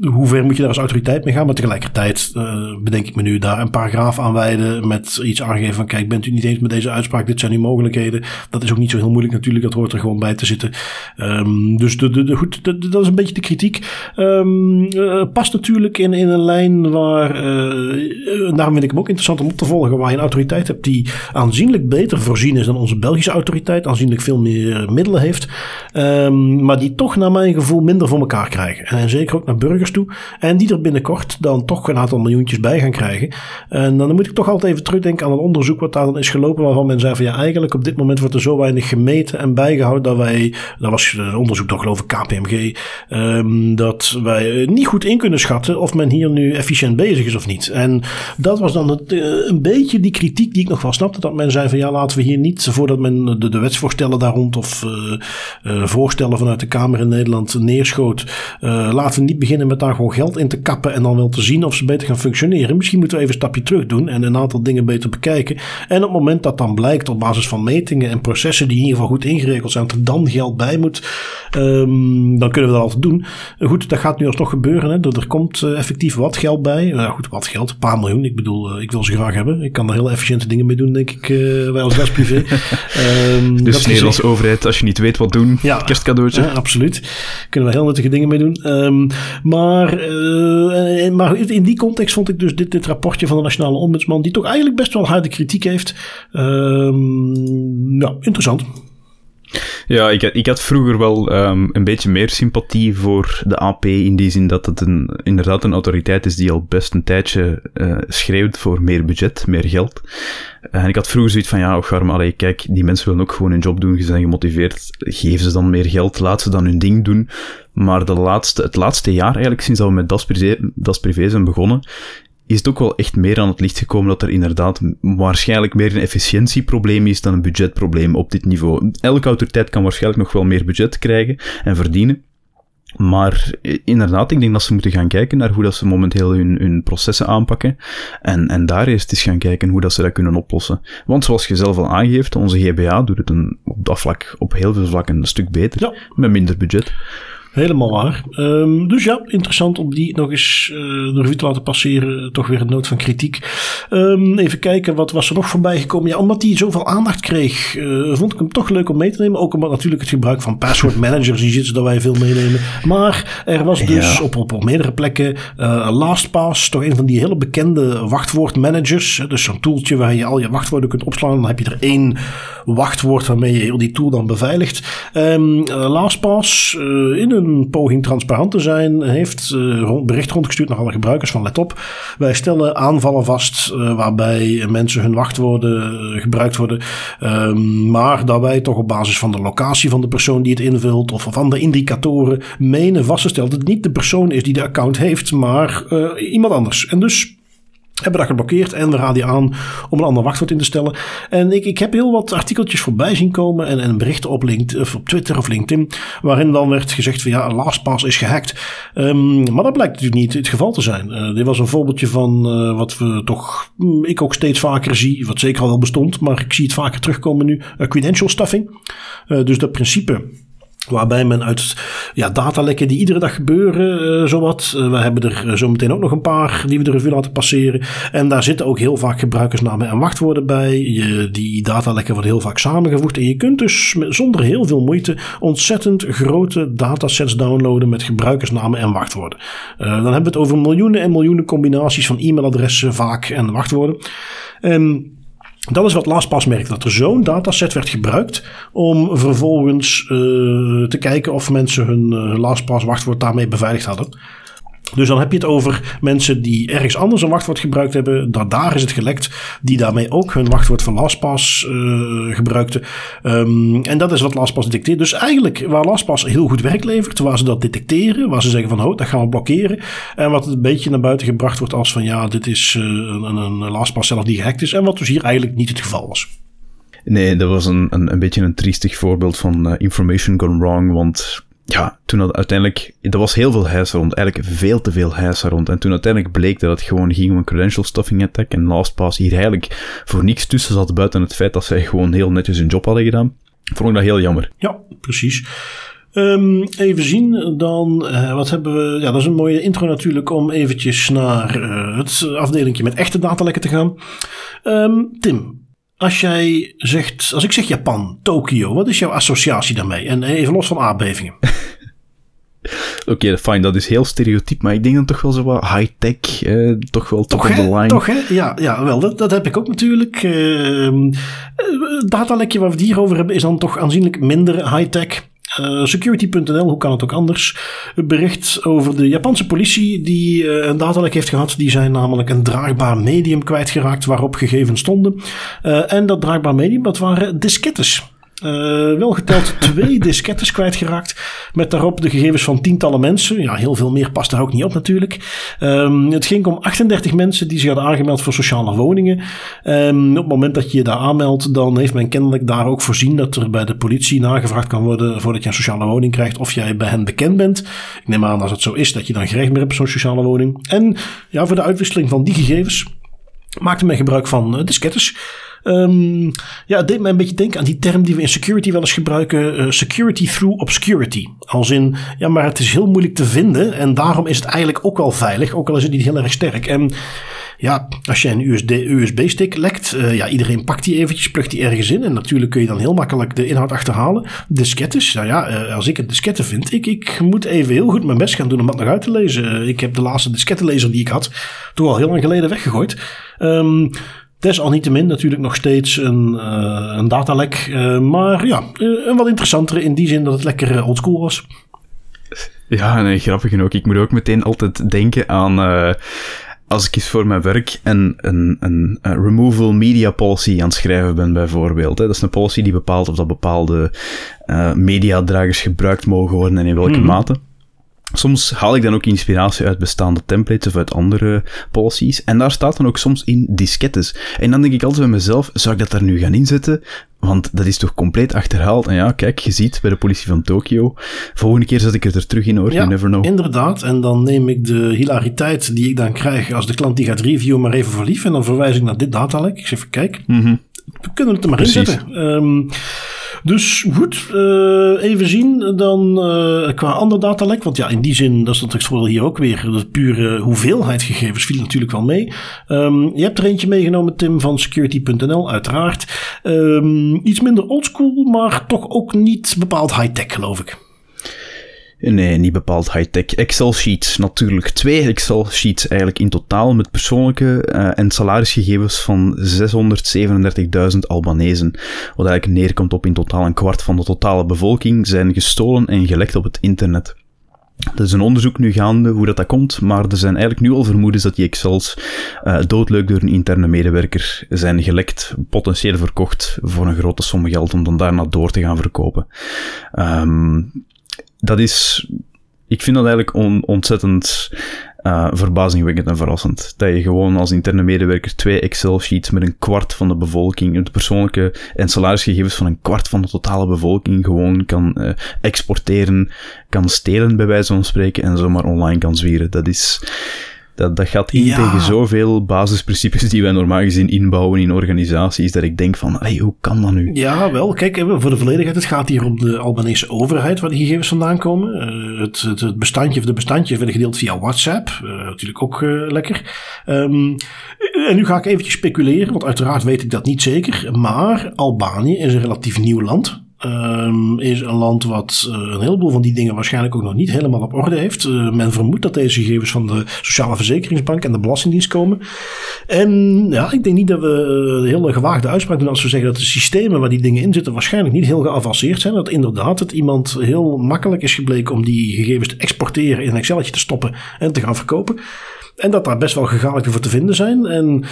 hoe ver moet je daar als autoriteit mee gaan? Maar tegelijkertijd uh, bedenk ik me nu daar een paragraaf aan wijden met iets aangeven van, kijk, bent u niet eens met deze uitspraak, dit zijn uw mogelijkheden. Dat is ook niet zo heel moeilijk natuurlijk, dat hoort er gewoon bij te zitten. Um, dus de, de, de, goed, dat is een beetje de kritiek. Um, uh, past natuurlijk in, in een lijn waar, uh, daarom vind ik hem ook interessant om op te volgen, waar je een autoriteit hebt die aanzienlijk beter voorzien is dan onze Belgische autoriteit, aanzienlijk veel meer middelen heeft. Um, maar die toch naar mijn gevoel minder voor elkaar krijgen. En zeker ook naar burgers toe. En die er binnenkort dan toch een aantal miljoentjes bij gaan krijgen. En dan moet ik toch altijd even terugdenken aan een onderzoek wat daar dan is gelopen. Waarvan men zei van ja, eigenlijk op dit moment wordt er zo weinig gemeten en bijgehouden dat wij, dat was onderzoek toch geloof ik KPMG, um, dat wij niet goed in kunnen schatten of men hier nu efficiënt bezig is of niet. En dat was dan het, uh, een beetje die kritiek die ik nog wel snapte. Dat men zei van ja, laten we hier niet, voordat men de, de wetsvoorstellen daar rond of uh, uh, voorstellen vanuit de Kamer in Nederland neerschoot. Uh, laten we niet beginnen met daar gewoon geld in te kappen en dan wel te zien of ze beter gaan functioneren. Misschien moeten we even een stapje terug doen en een aantal dingen beter bekijken. En op het moment dat dan blijkt op basis van metingen en processen die in ieder geval goed ingeregeld zijn, dat er dan geld bij moet, um, dan kunnen we dat altijd doen. goed, dat gaat nu alsnog gebeuren. Hè. Er, komt uh, effectief wat geld bij. Uh, goed, wat geld? Een paar miljoen. Ik bedoel, ik wil ze graag hebben. Ik kan er heel efficiënte dingen mee doen, denk ik, wij als gasprivé. um, dus Nederlandse overheid, als je niet weet wat doen, ja, kerstcadeautje. Absoluut. Kunnen we heel nuttige dingen mee doen. Um, maar, uh, maar in die context vond ik dus dit, dit rapportje van de Nationale Ombudsman, die toch eigenlijk best wel harde kritiek heeft. Um, nou, interessant. Ja, ik, ik had vroeger wel um, een beetje meer sympathie voor de AP in die zin dat het een, inderdaad een autoriteit is die al best een tijdje uh, schreeuwt voor meer budget, meer geld. en ik had vroeger zoiets van, ja, och arm, allee, kijk, die mensen willen ook gewoon hun job doen, ze zijn gemotiveerd, geef ze dan meer geld, laat ze dan hun ding doen. Maar de laatste, het laatste jaar eigenlijk, sinds dat we met Das Privé, das Privé zijn begonnen, is het ook wel echt meer aan het licht gekomen dat er inderdaad waarschijnlijk meer een efficiëntieprobleem is dan een budgetprobleem op dit niveau. Elke autoriteit kan waarschijnlijk nog wel meer budget krijgen en verdienen. Maar eh, inderdaad, ik denk dat ze moeten gaan kijken naar hoe dat ze momenteel hun, hun processen aanpakken. En, en daar eerst eens gaan kijken hoe dat ze dat kunnen oplossen. Want zoals je zelf al aangeeft, onze GBA doet het een, op dat vlak op heel veel vlakken een stuk beter. Ja. Met minder budget. Helemaal waar. Um, dus ja, interessant om die nog eens uh, de revue te laten passeren. Toch weer een noot van kritiek. Um, even kijken, wat was er nog voorbij gekomen? Ja, omdat die zoveel aandacht kreeg, uh, vond ik hem toch leuk om mee te nemen. Ook omdat natuurlijk het gebruik van password managers, die zitten dat wij veel meenemen. Maar er was dus op, op, op, meerdere plekken uh, LastPass, toch een van die hele bekende wachtwoordmanagers. Dus zo'n toeltje waar je al je wachtwoorden kunt opslaan. Dan heb je er één wachtwoord waarmee je heel die tool dan beveiligt. Um, LastPass in een een poging transparant te zijn, heeft uh, bericht rondgestuurd naar alle gebruikers van let op. Wij stellen aanvallen vast uh, waarbij mensen hun wachtwoorden uh, gebruikt worden. Um, maar dat wij toch op basis van de locatie van de persoon die het invult of van de indicatoren menen vastgesteld dat het niet de persoon is die de account heeft, maar iemand anders. En dus hebben dat geblokkeerd en we raden je aan om een ander wachtwoord in te stellen. En ik, ik heb heel wat artikeltjes voorbij zien komen en, en berichten op, LinkedIn, of op Twitter of LinkedIn, waarin dan werd gezegd van ja, LastPass is gehackt. Um, maar dat blijkt natuurlijk niet het geval te zijn. Uh, dit was een voorbeeldje van uh, wat we toch, mm, ik ook steeds vaker zie, wat zeker al wel bestond, maar ik zie het vaker terugkomen nu, uh, credential stuffing. dus dat principe Waarbij men uit ja, datalekken die iedere dag gebeuren, uh, zowat. Uh, we hebben er uh, zo meteen ook nog een paar die we de revue laten passeren. En daar zitten ook heel vaak gebruikersnamen en wachtwoorden bij. Die datalekken worden heel vaak samengevoegd. En je kunt dus zonder heel veel moeite ontzettend grote datasets downloaden met gebruikersnamen en wachtwoorden. dan hebben we het over miljoenen en miljoenen combinaties van e-mailadressen vaak en wachtwoorden. En dat is wat LastPass merkt, dat er zo'n dataset werd gebruikt om vervolgens uh, te kijken of mensen hun uh, LastPass wachtwoord daarmee beveiligd hadden. Dus dan heb je het over mensen die ergens anders een wachtwoord gebruikt hebben. Dat daar is het gelekt. Die daarmee ook hun wachtwoord van LastPass uh, gebruikten. Um, en dat is wat LastPass detecteert. Dus eigenlijk waar LastPass heel goed werk levert. Waar ze dat detecteren. Waar ze zeggen van oh, dat gaan we blokkeren. En wat een beetje naar buiten gebracht wordt als van ja, dit is uh, een, een LastPass zelf die gehackt is. En wat dus hier eigenlijk niet het geval was. Nee, dat was een, een, een beetje een triestig voorbeeld van uh, information gone wrong. Want ja, toen uiteindelijk, er was heel veel heisa rond, eigenlijk veel te veel heisa rond. En toen uiteindelijk bleek dat het gewoon ging om een credential stuffing attack en LastPass hier eigenlijk voor niks tussen zat buiten het feit dat zij gewoon heel netjes hun job hadden gedaan, vond ik dat heel jammer. Ja, precies. Um, even zien, dan uh, wat hebben we. Ja, dat is een mooie intro natuurlijk om eventjes naar uh, het afdelingje met echte datalekken te gaan. Um, Tim, als jij zegt, als ik zeg Japan, Tokio, wat is jouw associatie daarmee? En even los van aardbevingen. Oké, okay, fijn, dat is heel stereotyp, maar ik denk dan toch wel zo wat high-tech, eh, toch wel top of the line. Toch, hè? Ja, ja wel, dat, dat heb ik ook natuurlijk. Uh, datalekje waar we het hier over hebben is dan toch aanzienlijk minder high-tech. Uh, Security.nl, hoe kan het ook anders? Bericht over de Japanse politie die uh, een datalek heeft gehad. Die zijn namelijk een draagbaar medium kwijtgeraakt waarop gegevens stonden. Uh, en dat draagbaar medium, dat waren diskettes. Wel geteld twee diskettes kwijtgeraakt. Met daarop de gegevens van tientallen mensen. Ja, heel veel meer past daar ook niet op natuurlijk. Um, het ging om 38 mensen die zich hadden aangemeld voor sociale woningen. Um, op het moment dat je je daar aanmeldt, dan heeft men kennelijk daar ook voorzien dat er bij de politie nagevraagd kan worden voordat je een sociale woning krijgt of jij bij hen bekend bent. Ik neem aan als het zo is dat je dan gerecht meer hebt op zo'n sociale woning. En ja, voor de uitwisseling van die gegevens maakte men gebruik van uh, diskettes. Um, ja, het deed mij een beetje denken aan die term die we in security wel eens gebruiken: uh, security through obscurity. Als in, ja, maar het is heel moeilijk te vinden en daarom is het eigenlijk ook wel veilig, ook al is het niet heel erg sterk. En ja, als je een USB-stick lekt, uh, ja, iedereen pakt die eventjes, plugt die ergens in. En natuurlijk kun je dan heel makkelijk de inhoud achterhalen. Diskettes, nou ja, uh, als ik een diskette vind, ik, ik moet even heel goed mijn best gaan doen om dat nog uit te lezen. Ik heb de laatste diskettenlezer die ik had, toch al heel lang geleden weggegooid. Um, Desalniettemin natuurlijk nog steeds een, uh, een datalek. Uh, maar ja, een wat interessantere in die zin dat het lekker oldschool was. Ja, nee, grappig genoeg. Ik moet ook meteen altijd denken aan als ik eens voor mijn werk een, een, een, een, removal media policy aan het schrijven ben, bijvoorbeeld. Hè. Dat is een policy die bepaalt of dat bepaalde mediadragers gebruikt mogen worden en in welke mm -hmm. mate. Soms haal ik dan ook inspiratie uit bestaande templates of uit andere policies. En daar staat dan ook soms in diskettes. En dan denk ik altijd bij mezelf, zou ik dat daar nu gaan inzetten? Want dat is toch compleet achterhaald. En ja, kijk, je ziet bij de politie van Tokio. Volgende keer zet ik het er terug in hoor, ja, you never know. inderdaad. En dan neem ik de hilariteit die ik dan krijg als de klant die gaat reviewen maar even voor lief. En dan verwijs ik naar dit datalek. Ik zeg even, kijk, mm -hmm. we kunnen het er maar Precies. inzetten. Um, dus goed, uh, even zien dan uh, qua ander datalek. Want ja, in die zin, dat is natuurlijk voordeel hier ook weer. De pure hoeveelheid gegevens viel natuurlijk wel mee. Um, je hebt er eentje meegenomen, Tim, van security.nl, uiteraard. Um, iets minder oldschool, maar toch ook niet bepaald high-tech, geloof ik. Nee, niet bepaald high-tech. Excel-sheets natuurlijk. Twee Excel-sheets eigenlijk in totaal met persoonlijke uh, en salarisgegevens van 637.000 Albanezen. Wat eigenlijk neerkomt op in totaal een kwart van de totale bevolking zijn gestolen en gelekt op het internet. Er is een onderzoek nu gaande hoe dat, dat komt, maar er zijn eigenlijk nu al vermoedens dat die Excels uh, doodleuk door een interne medewerker zijn gelekt, potentieel verkocht voor een grote som geld om dan daarna door te gaan verkopen. Um, dat is, ik vind dat eigenlijk on, ontzettend uh, verbazingwekkend en verrassend. Dat je gewoon als interne medewerker twee Excel-sheets met een kwart van de bevolking, het persoonlijke en salarisgegevens van een kwart van de totale bevolking gewoon kan uh, exporteren, kan stelen bij wijze van spreken en zomaar online kan zwieren. Dat is, dat, dat gaat in ja. tegen zoveel basisprincipes die wij normaal gezien inbouwen in organisaties, dat ik denk van, hey, hoe kan dat nu? Ja, wel, kijk, voor de volledigheid, het gaat hier om de Albanese overheid waar die gegevens vandaan komen. Uh, het, het, het, bestandje of de bestandjes werden gedeeld via WhatsApp, uh, natuurlijk ook uh, lekker. Um, en nu ga ik eventjes speculeren, want uiteraard weet ik dat niet zeker, maar Albanië is een relatief nieuw land. Um, is een land wat uh, een heleboel van die dingen waarschijnlijk ook nog niet helemaal op orde heeft. Uh, men vermoedt dat deze gegevens van de Sociale Verzekeringsbank en de Belastingdienst komen. En ja, ik denk niet dat we een hele gewaagde uitspraak doen als we zeggen dat de systemen waar die dingen in zitten waarschijnlijk niet heel geavanceerd zijn. Dat inderdaad het iemand heel makkelijk is gebleken om die gegevens te exporteren in een Excelletje te stoppen en te gaan verkopen. En dat daar best wel gegadigden voor te vinden zijn. En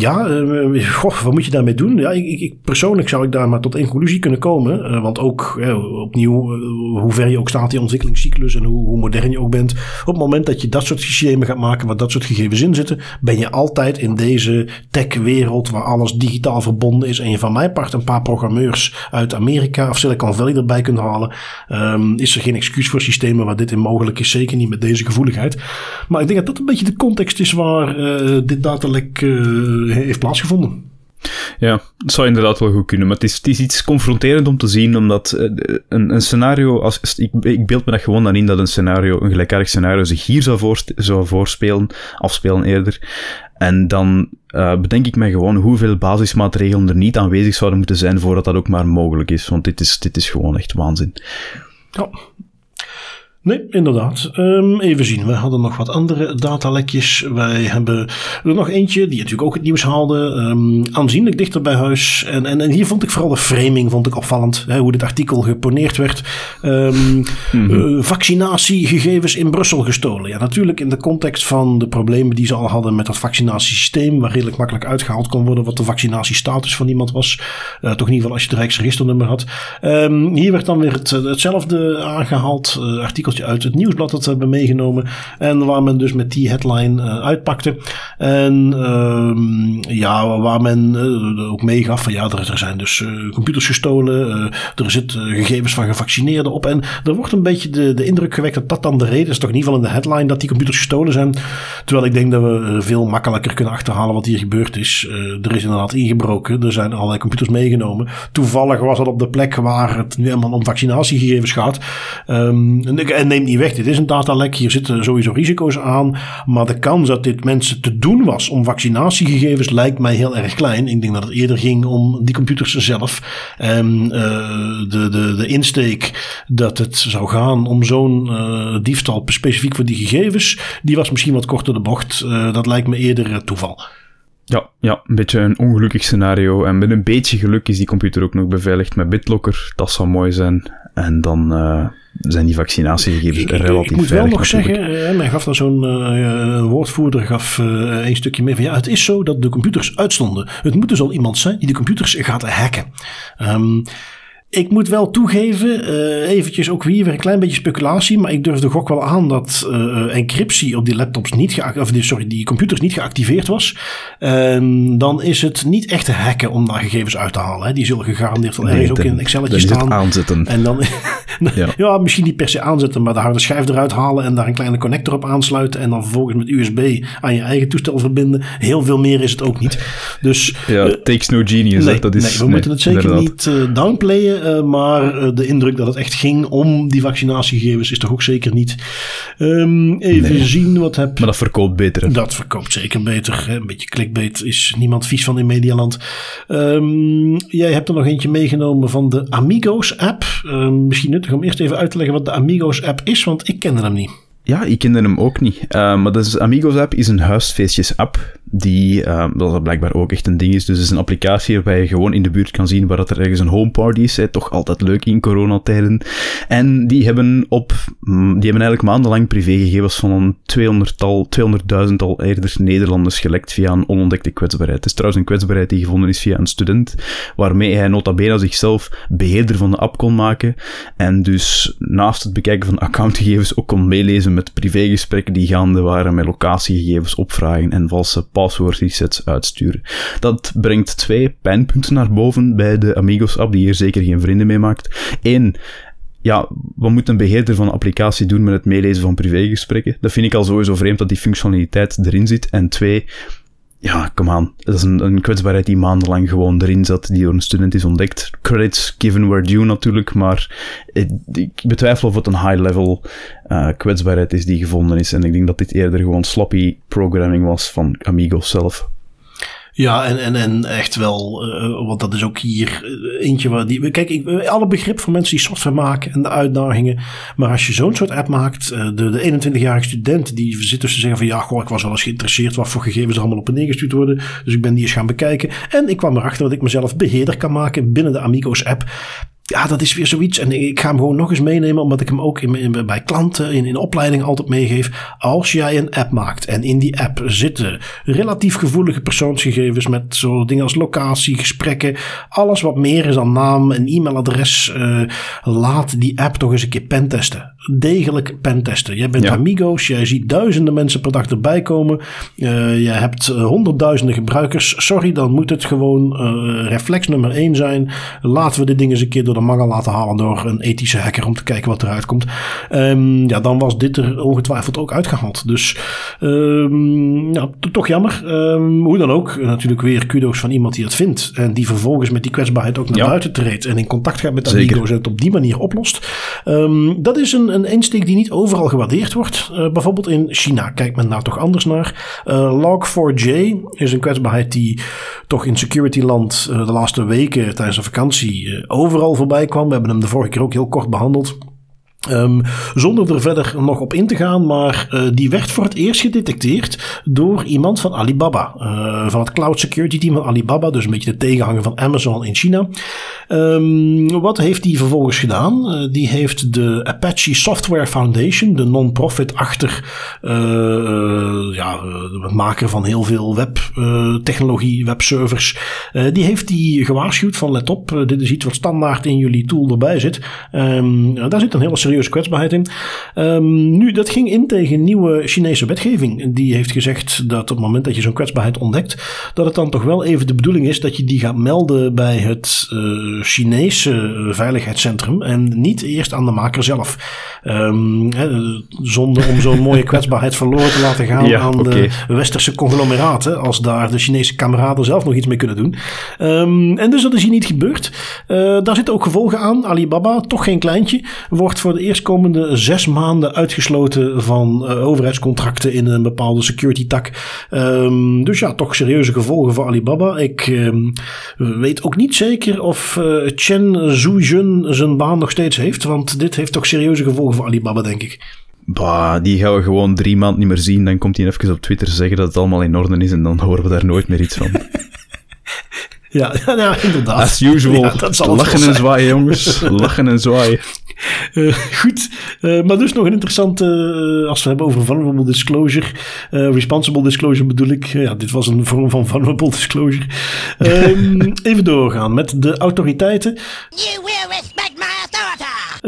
ja, uh, goh, wat moet je daarmee doen? Ja, ik, ik, persoonlijk zou ik daar maar tot één conclusie kunnen komen. Uh, want ook opnieuw, hoe ver je ook staat in ontwikkelingscyclus en hoe, hoe, modern je ook bent. Op het moment dat je dat soort systemen gaat maken waar dat soort gegevens in zitten, ben je altijd in deze tech-wereld waar alles digitaal verbonden is. En je van mijn part een paar programmeurs uit Amerika of Silicon Valley erbij kunt halen. Um, is er geen excuus voor systemen waar dit in mogelijk is. Zeker niet met deze gevoeligheid. Maar ik denk dat dat een beetje de context is waar dit datalek heeft plaatsgevonden. Ja, dat zou inderdaad wel goed kunnen. Maar het is, het is iets confronterend om te zien, omdat een, een scenario, als, ik, ik beeld me dat gewoon dan in dat een scenario, een gelijkaardig scenario, zich hier zou, voor, zou voorspelen, afspelen eerder. En dan uh, bedenk ik me gewoon hoeveel basismaatregelen er niet aanwezig zouden moeten zijn voordat dat ook maar mogelijk is. Want dit is, dit is gewoon echt waanzin. Ja, Nee, inderdaad. Um, even zien. We hadden nog wat andere datalekjes. Wij hebben er nog eentje die natuurlijk ook het nieuws haalde. Um, aanzienlijk dichter bij huis. En, en, en, hier vond ik vooral de framing vond ik opvallend. Hè, hoe dit artikel geponeerd werd. Um, mm -hmm. uh, vaccinatiegegevens in Brussel gestolen. Ja, natuurlijk in de context van de problemen die ze al hadden met dat vaccinatiesysteem. Waar redelijk makkelijk uitgehaald kon worden wat de vaccinatiestatus van iemand was. Uh, toch in ieder geval als je het Rijksregisternummer had. hier werd dan weer het, hetzelfde aangehaald. Uh, uit het nieuwsblad dat we hebben meegenomen. En waar men dus met die headline uh, uitpakte. En uh, ja, waar men uh, ook meegaf van ja, er, zijn dus computers gestolen. er zitten gegevens van gevaccineerden op. En er wordt een beetje de, de indruk gewekt dat dat dan de reden is. Toch in ieder geval in de headline dat die computers gestolen zijn. Terwijl ik denk dat we veel makkelijker kunnen achterhalen wat hier gebeurd is. er is inderdaad ingebroken. Er zijn allerlei computers meegenomen. Toevallig was dat op de plek waar het nu helemaal om vaccinatiegegevens gaat. Um, en neemt niet weg, dit is een datalek. Hier zitten sowieso risico's aan. Maar de kans dat dit mensen te doen was om vaccinatiegegevens lijkt mij heel erg klein. Ik denk dat het eerder ging om die computers zelf. En uh, de, de, de insteek dat het zou gaan om zo'n uh, diefstal specifiek voor die gegevens, die was misschien wat korter de bocht. Uh, dat lijkt me eerder toeval. Ja, ja, een beetje een ongelukkig scenario. En met een beetje geluk is die computer ook nog beveiligd met BitLocker. Dat zou mooi zijn. En dan uh, zijn die vaccinatiegegevens ik, relatief Ik, ik moet wel nog natuurlijk. zeggen, men gaf dan zo'n uh, woordvoerder gaf uh, een stukje mee van ja, het is zo dat de computers uitstonden. Het moet dus al iemand zijn die de computers gaat hacken. Um, ik moet wel toegeven, uh, eventjes ook hier weer een klein beetje speculatie, maar ik durf de gok wel aan dat uh, encryptie op die laptops niet of die, sorry, die computers niet geactiveerd was. En dan is het niet echt te hacken om daar gegevens uit te halen. Hè. Die zullen gegarandeerd wel ergens ook in een Excelletje staan. aanzetten. En dan, ja. ja. misschien niet per se aanzetten, maar de harde schijf eruit halen en daar een kleine connector op aansluiten en dan vervolgens met USB aan je eigen toestel verbinden. Heel veel meer is het ook niet. Dus, ja, uh, takes no genius. Nee, dat is, nee, we nee, moeten het zeker inderdaad. niet downplayen. Uh, maar uh, de indruk dat het echt ging om die vaccinatiegegevens is toch ook zeker niet. Um, even nee. zien wat heb. Maar dat verkoopt beter. Dat verkoopt zeker beter. Hè? Een beetje clickbait is niemand vies van in Medialand. Um, jij hebt er nog eentje meegenomen van de Amigos app. Um, misschien nuttig om eerst even uit te leggen wat de Amigos app is, want ik kende hem niet. Ja, ik kende hem ook niet. Uh, maar dus Amigos app is een huisfeestjes app die, uh, dat blijkbaar ook echt een ding is. Dus het is een applicatie waarbij je gewoon in de buurt kan zien waar dat er ergens een homeparty is. Toch altijd leuk in coronatijden. En die hebben op, die hebben eigenlijk maandenlang privégegevens van een 200-tal, 200.000-tal eerder Nederlanders gelekt via een onontdekte kwetsbaarheid. Het is trouwens een kwetsbaarheid die gevonden is via een student, waarmee hij nota bene zichzelf beheerder van de app kon maken. En dus naast het bekijken van accountgegevens ook kon meelezen met privégesprekken die gaande waren, met locatiegegevens opvragen en valse password resets uitsturen. Dat brengt twee pijnpunten naar boven bij de Amigos-app, die hier zeker geen vrienden mee maakt. Eén, ja, wat moet een beheerder van een applicatie doen met het meelezen van privégesprekken? Dat vind ik al sowieso vreemd dat die functionaliteit erin zit. En twee, ja, come on. Dat is een, een kwetsbaarheid die maandenlang gewoon erin zat, die door een student is ontdekt. Credits given where due natuurlijk, maar ik, ik betwijfel of het een high-level uh, kwetsbaarheid is die gevonden is. En ik denk dat dit eerder gewoon sloppy programming was van Amigo zelf. Ja, en, en, en echt wel, uh, want dat is ook hier eentje waar die. Kijk, ik, alle begrip voor mensen die software maken en de uitdagingen. Maar als je zo'n soort app maakt, de, de 21-jarige student die zit dus te zeggen van ja, goh, ik was wel eens geïnteresseerd wat voor gegevens er allemaal op en neer gestuurd worden. Dus ik ben die eens gaan bekijken. En ik kwam erachter dat ik mezelf beheerder kan maken binnen de Amigos app. Ja, dat is weer zoiets. En ik ga hem gewoon nog eens meenemen, omdat ik hem ook in, bij klanten in, in opleiding altijd meegeef. Als jij een app maakt en in die app zitten relatief gevoelige persoonsgegevens met zo dingen als locatie, gesprekken, alles wat meer is dan naam en e-mailadres, uh, laat die app toch eens een keer pentesten. Degelijk pentesten. Jij bent ja. Amigos, jij ziet duizenden mensen per dag erbij komen. Uh, je hebt uh, honderdduizenden gebruikers. Sorry, dan moet het gewoon reflex nummer één zijn. Laten we dit ding eens een keer door de mangel laten halen door een ethische hacker om te kijken wat eruit komt. Um, ja, dan was dit er ongetwijfeld ook uitgehaald. Dus um, ja, toch jammer. Um, hoe dan ook, natuurlijk weer kudo's van iemand die dat vindt. En die vervolgens met die kwetsbaarheid ook naar ja. buiten treedt. En in contact gaat met Amigos en het op die manier oplost. dat is een, een insteek die niet overal gewaardeerd wordt. Uh, bijvoorbeeld in China kijkt men daar toch anders naar. Uh, Log4j is een kwetsbaarheid die toch in security land uh, de laatste weken tijdens de vakantie overal voorbij kwam. We hebben hem de vorige keer ook heel kort behandeld. Um, zonder er verder nog op in te gaan, maar uh, die werd voor het eerst gedetecteerd door iemand van Alibaba. Uh, van het cloud security team van Alibaba, dus een beetje de tegenhanger van Amazon in China. Um, wat heeft die vervolgens gedaan? Uh, die heeft de Apache Software Foundation, de non-profit achter ja, het maker van heel veel webtechnologie, webservers, die heeft die gewaarschuwd van let op, dit is iets wat standaard in jullie tool erbij zit. Um, daar zit een hele serieuze kwetsbaarheid in. Um, nu, dat ging in tegen nieuwe Chinese wetgeving. Die heeft gezegd dat op het moment dat je zo'n kwetsbaarheid ontdekt, dat het dan toch wel even de bedoeling is dat je die gaat melden bij het uh, Chinese veiligheidscentrum en niet eerst aan de maker zelf. Um, zonder om zo'n mooie kwetsbaarheid verloren te laten gaan ja, aan okay. de westerse conglomeraten, als daar de Chinese kameraden zelf nog iets mee kunnen doen. Um, en dus dat is hier niet gebeurd. Uh, daar zitten ook gevolgen aan. Alibaba, toch geen kleintje, wordt voor de eerstkomende zes maanden uitgesloten van uh, overheidscontracten in een bepaalde security tak. Um, dus ja, toch serieuze gevolgen voor Alibaba. Ik um, weet ook niet zeker of uh, Chen Zhuijun zijn baan nog steeds heeft, want dit heeft toch serieuze gevolgen voor Alibaba, denk ik. Bah, die gaan we gewoon drie maanden niet meer zien. Dan komt hij even op Twitter zeggen dat het allemaal in orde is en dan horen we daar nooit meer iets van. Ja, ja, inderdaad. As usual. Ja, lachen en zwaaien, jongens. Lachen en zwaaien. Uh, goed, uh, maar dus nog een interessante, uh, als we hebben over vulnerable disclosure, responsible disclosure bedoel ik. ja, dit was een vorm van vulnerable disclosure. Um, even doorgaan met de autoriteiten. You will.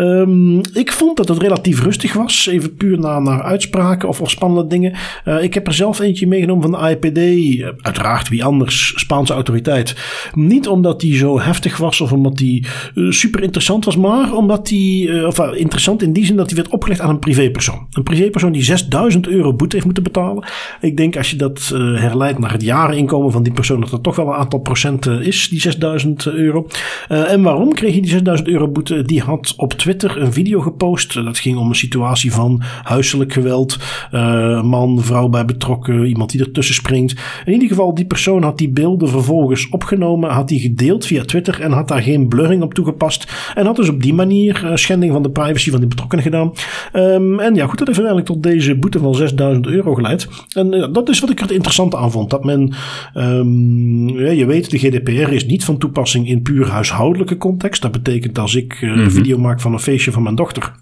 Um, ik vond dat het relatief rustig was. Even puur naar, naar uitspraken of, spannende dingen. Uh, ik heb er zelf eentje meegenomen van de IPD. Uh, uiteraard, wie anders? Spaanse autoriteit. Niet omdat die zo heftig was of omdat die uh, super interessant was, maar omdat die, of interessant in die zin dat die werd opgelegd aan een privépersoon. Een privépersoon die 6000 euro boete heeft moeten betalen. Ik denk als je dat herleidt naar het jareninkomen van die persoon, dat dat toch wel een aantal procenten is, die 6000 euro. en waarom kreeg je die 6000 euro boete? Die had op Twitter een video gepost. Dat ging om een situatie van huiselijk geweld. Uh, man, vrouw bij betrokken, iemand die ertussen springt. In ieder geval, die persoon had die beelden vervolgens opgenomen, had die gedeeld via Twitter en had daar geen blurring op toegepast. En had dus op die manier uh, schending van de privacy van die betrokkenen gedaan. Um, en ja, goed, dat heeft uiteindelijk tot deze boete van 6000 euro geleid. En uh, dat is wat ik er het interessante aan vond. Dat men, um, ja, je weet, de GDPR is niet van toepassing in puur huishoudelijke context. Dat betekent als ik mm -hmm. een video maak van een feestje van mijn dochter.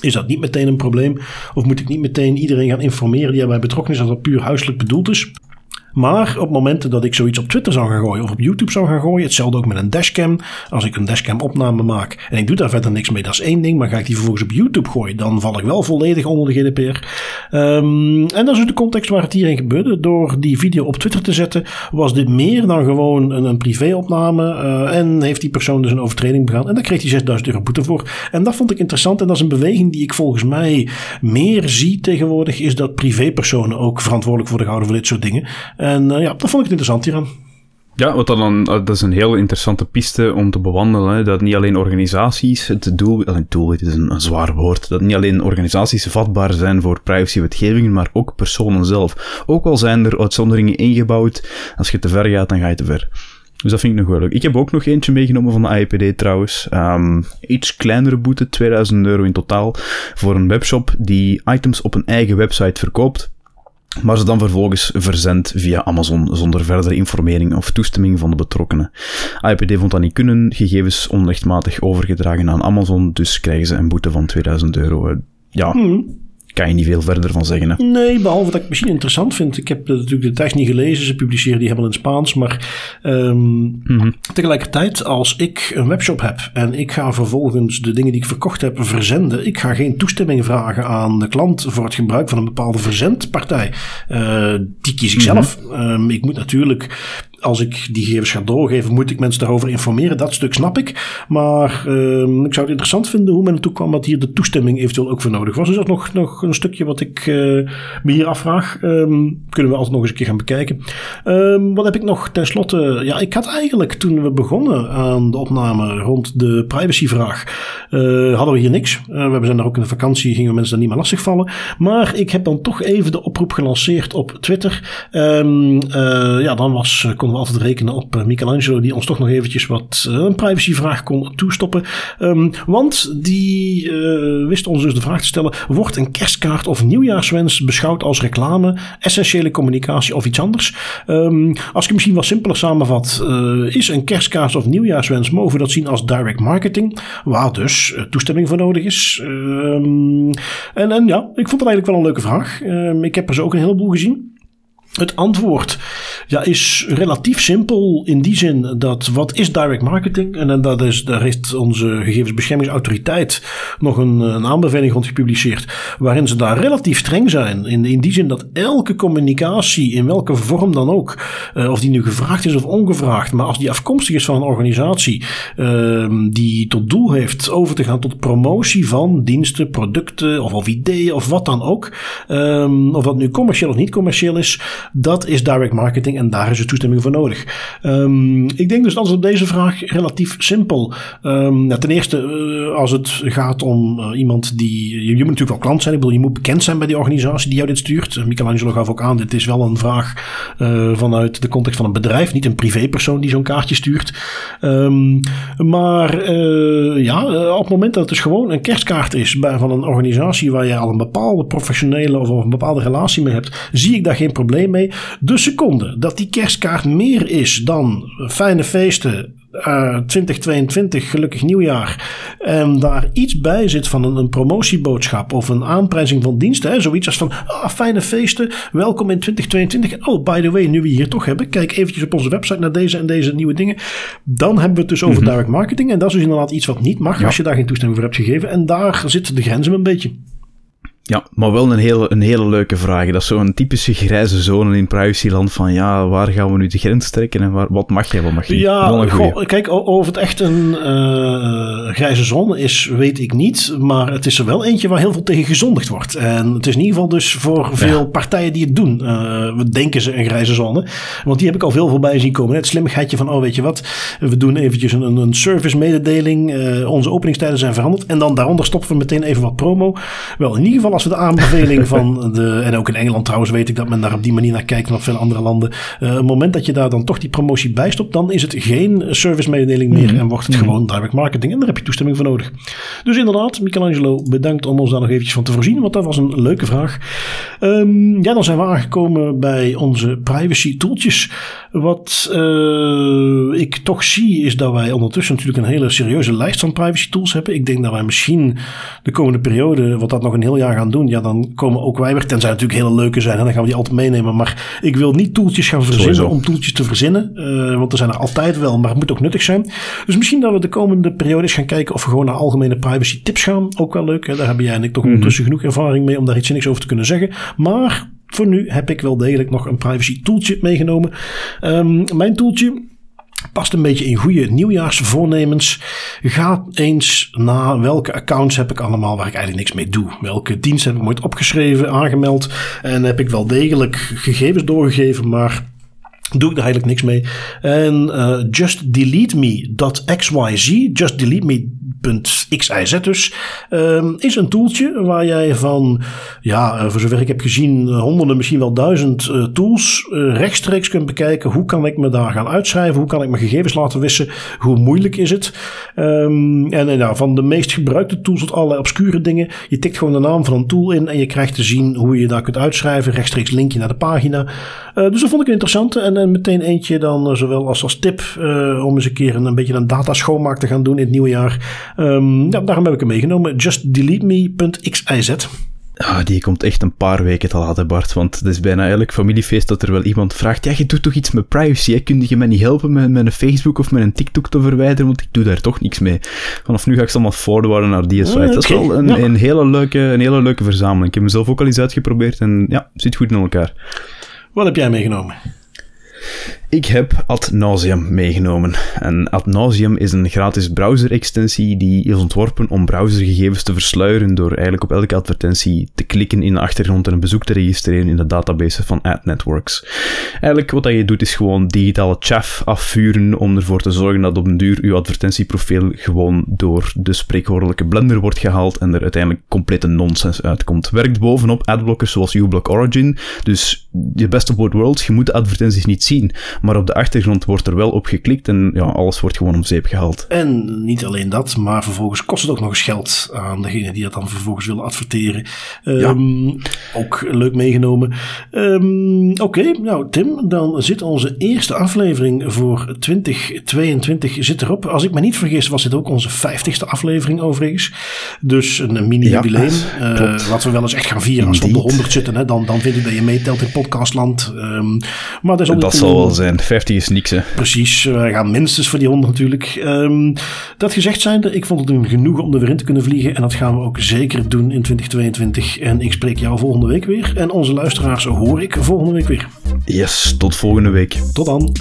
Is dat niet meteen een probleem? Of moet ik niet meteen iedereen gaan informeren die erbij betrokken is dat dat puur huiselijk bedoeld is? Maar op momenten dat ik zoiets op Twitter zou gaan gooien of op YouTube zou gaan gooien, hetzelfde ook met een dashcam. Als ik een dashcam opname maak en ik doe daar verder niks mee, dat is één ding. Maar ga ik die vervolgens op YouTube gooien, dan val ik wel volledig onder de GDPR. Um, en dat is de context waar het hierin gebeurde. Door die video op Twitter te zetten, was dit meer dan gewoon een, een privéopname. Uh, en heeft die persoon dus een overtreding begaan. En daar kreeg hij 6000 euro boete voor. En dat vond ik interessant. En dat is een beweging die ik volgens mij meer zie tegenwoordig, is dat privépersonen ook verantwoordelijk worden gehouden voor dit soort dingen. En uh, ja, dat vond ik interessant hieraan. Ja, wat dan, eh, dat is een heel interessante piste om te bewandelen. Dat niet alleen organisaties het doel, het het is een, zwaar woord, dat niet alleen organisaties vatbaar zijn voor privacywetgevingen, maar ook personen zelf. Ook al zijn er uitzonderingen ingebouwd, als je te ver gaat, dan ga je te ver. Dus dat vind ik nog wel leuk. Ik heb ook nog eentje meegenomen van de IPD trouwens. Um, iets kleinere boete, 2000 euro in totaal, voor een webshop die items op een eigen website verkoopt maar ze dan vervolgens verzendt via Amazon zonder verdere informering of toestemming van de betrokkenen. IPD vond dat niet kunnen, gegevens onrechtmatig overgedragen aan Amazon, dus krijgen ze een boete van 2000 euro. Ja, hmm kan je niet veel verder van zeggen. Hè? Nee, behalve dat ik het misschien interessant vind. Ik heb natuurlijk de tekst niet gelezen. Ze publiceren die helemaal in Spaans. Maar um, tegelijkertijd, als ik een webshop heb en ik ga vervolgens de dingen die ik verkocht heb verzenden. Ik ga geen toestemming vragen aan de klant voor het gebruik van een bepaalde verzendpartij. Uh, die kies ik mm-hmm. zelf. Um, ik moet natuurlijk als ik die gegevens ga doorgeven, moet ik mensen daarover informeren. Dat stuk snap ik. Maar uh, ik zou het interessant vinden hoe men ertoe kwam dat hier de toestemming eventueel ook voor nodig was. Dus dat is nog, nog een stukje wat ik uh, me hier afvraag. Um, kunnen we altijd nog eens een keer gaan bekijken. Um, wat heb ik nog tenslotte? Ja, ik had eigenlijk toen we begonnen aan de opname rond de privacyvraag, uh, hadden we hier niks. we zijn daar ook in de vakantie, gingen we mensen daar niet meer lastigvallen. Maar ik heb dan toch even de oproep gelanceerd op Twitter. Ja, dan was, we altijd rekenen op Michelangelo, die ons toch nog eventjes wat een privacyvraag kon toestoppen. Um, want die wist ons dus de vraag te stellen: wordt een kerstkaart of nieuwjaarswens beschouwd als reclame, essentiële communicatie of iets anders? Um, als ik misschien wat simpeler samenvat, is een kerstkaart of nieuwjaarswens, mogen we dat zien als direct marketing, waar dus toestemming voor nodig is. Um, en, en ja, ik vond het eigenlijk wel een leuke vraag. ik heb er zo ook een heleboel gezien. Het antwoord ja, is relatief simpel in die zin dat wat is direct marketing? En, dat is, daar heeft onze gegevensbeschermingsautoriteit nog een, aanbeveling rond gepubliceerd. Waarin ze daar relatief streng zijn. In, in die zin dat elke communicatie, in welke vorm dan ook, uh, of die nu gevraagd is of ongevraagd, maar als die afkomstig is van een organisatie uh, die tot doel heeft over te gaan tot promotie van diensten, producten of, of ideeën of wat dan ook. Um, of dat nu commercieel of niet commercieel is, dat is direct marketing en daar is de toestemming voor nodig. Um, ik denk dus is op deze vraag relatief simpel. Um, ja, ten eerste, uh, als het gaat om uh, iemand die. Je, moet natuurlijk wel klant zijn. Ik bedoel, je moet bekend zijn bij die organisatie die jou dit stuurt. Uh, Michelangelo gaf ook aan: dit is wel een vraag vanuit de context van een bedrijf, niet een privépersoon die zo'n kaartje stuurt. Um, maar ja, op het moment dat het dus gewoon een kerstkaart is van een organisatie waar je al een bepaalde professionele of, of een bepaalde relatie mee hebt, zie ik daar geen probleem mee. De seconde dat die kerstkaart meer is dan fijne feesten, uh, 2022, gelukkig nieuwjaar. En daar iets bij zit van een, een promotieboodschap of een aanprijzing van diensten. Hè, zoiets als van ah, fijne feesten, welkom in 2022. Oh, by the way, nu we hier toch hebben, kijk eventjes op onze website naar deze en deze nieuwe dingen. Dan hebben we het dus over mhm. direct marketing. En dat is dus inderdaad iets wat niet mag als je daar geen toestemming voor hebt gegeven. En daar zitten de grenzen een beetje. Ja, maar wel een hele, een hele leuke vraag. Dat is zo'n typische grijze zone in privacyland van ja, waar gaan we nu de grens trekken en waar, wat mag je, wat mag je Ja, kijk, of het echt een uh, grijze zone is, weet ik niet. Maar het is er wel eentje waar heel veel tegen gezondigd wordt. En het is in ieder geval dus voor veel partijen die het doen. Uh, we denken ze een grijze zone. Want die heb ik al veel voorbij zien komen. Het slimmigheidje van, oh weet je wat, we doen eventjes een, een service mededeling. Uh, onze openingstijden zijn veranderd. En dan daaronder stoppen we meteen even wat promo. Wel, in ieder geval als we de aanbeveling van de. En ook in Engeland trouwens weet ik dat men daar op die manier naar kijkt en op veel andere landen. Uh, het moment dat je daar dan toch die promotie bij stopt, dan is het geen service mededeling meer mhm. en wordt het mhm. gewoon direct marketing. En daar heb je toestemming voor nodig. Dus inderdaad, Michelangelo, bedankt om ons daar nog eventjes van te voorzien, want dat was een leuke vraag. Um, ja, dan zijn we aangekomen bij onze privacy tooltjes. Wat uh, ik toch zie is dat wij ondertussen natuurlijk een hele serieuze lijst van privacy tools hebben. Ik denk dat wij misschien de komende periode, wat dat nog een heel jaar gaan doen, ja, dan komen ook wij weer. Tenzij natuurlijk hele leuke zijn en dan gaan we die altijd meenemen. Maar ik wil niet toeltjes gaan verzinnen om toeltjes te verzinnen. Uh, want er zijn er altijd wel, maar het moet ook nuttig zijn. Dus misschien dat we de komende periode eens gaan kijken of we gewoon naar algemene privacy tips gaan. Ook wel leuk. Hè? Daar hebben jij en ik toch mm ondertussen genoeg ervaring mee om daar iets niks over te kunnen zeggen. Maar voor nu heb ik wel degelijk nog een privacy tooltje meegenomen. Um, mijn tooltje past een beetje in goede nieuwjaarsvoornemens. Ga eens naar welke accounts heb ik allemaal waar ik eigenlijk niks mee doe. Welke dienst heb ik nooit opgeschreven, aangemeld. En heb ik wel degelijk gegevens doorgegeven, maar doe ik er eigenlijk niks mee. En uh, just delete me.xyz, just delete me .xyz dus, um, is een tooltje waar jij van, ja, eh, voor zover ik heb gezien, eh, honderden, misschien wel duizend tools rechtstreeks kunt bekijken. Hoe kan ik me daar gaan uitschrijven? Hoe kan ik mijn gegevens laten wissen? Hoe moeilijk is het? Um, en, en van de meest gebruikte tools tot allerlei obscure dingen. Je tikt gewoon de naam van een tool in en je krijgt te zien hoe je daar kunt uitschrijven. Rechtstreeks linkje naar de pagina. Dus dat vond ik interessant. En, en meteen eentje dan zowel als als tip om eens een keer een, een beetje een data schoonmaak te gaan doen in het nieuwe jaar. Um, ja, daarom heb ik hem meegenomen. JustDeleteMe.xyz. Ah, die komt echt een paar weken te laat, Bart. Want het is bijna elk familiefeest dat er wel iemand vraagt: Ja, je doet toch iets met privacy? Hè? Kun je mij niet helpen met, met een Facebook of met een TikTok te verwijderen? Want ik doe daar toch niks mee. Vanaf nu ga ik ze allemaal forwarden naar die site. dat is wel een, een, hele leuke, een hele leuke verzameling. Ik heb hem zelf ook al eens uitgeprobeerd en ja, zit goed in elkaar. Wat heb jij meegenomen? Ik heb Ad meegenomen. En Ad is een gratis browser-extensie die is ontworpen om browsergegevens te versluieren door eigenlijk op elke advertentie te klikken in de achtergrond en een bezoek te registreren in de database van ad networks. Eigenlijk wat je doet is gewoon digitale chaff afvuren om ervoor te zorgen dat op een duur uw advertentieprofiel gewoon door de spreekwoordelijke blender wordt gehaald en er uiteindelijk complete nonsens uitkomt. Werkt bovenop adblockers zoals uBlock Origin, dus je best of both worlds, je moet de advertenties niet zien, Maar op de achtergrond wordt er wel op geklikt en ja, alles wordt gewoon om zeep gehaald. En niet alleen dat, maar vervolgens kost het ook nog eens geld aan degene die dat dan vervolgens willen adverteren. Ehm, ook leuk meegenomen. Ehm, Oké, nou Tim, dan zit onze eerste aflevering voor 2022 zit erop. Als ik me niet vergis, was dit ook onze 50ste aflevering overigens. Dus een mini-jubileum. Ja, wat we wel eens echt gaan vieren als we op de 100 zitten. Hè, dan, dan vind ik dat je meetelt in podcastland. Um, maar dat, dat zal wel zijn. 50 is niks hè. Precies, we gaan minstens voor die 100 natuurlijk. Um, dat gezegd zijnde, ik vond het een genoeg om er weer in te kunnen vliegen. En dat gaan we ook zeker doen in 2022. En ik spreek jou volgende week weer. En onze luisteraars hoor ik volgende week weer. Yes, tot volgende week. Tot dan.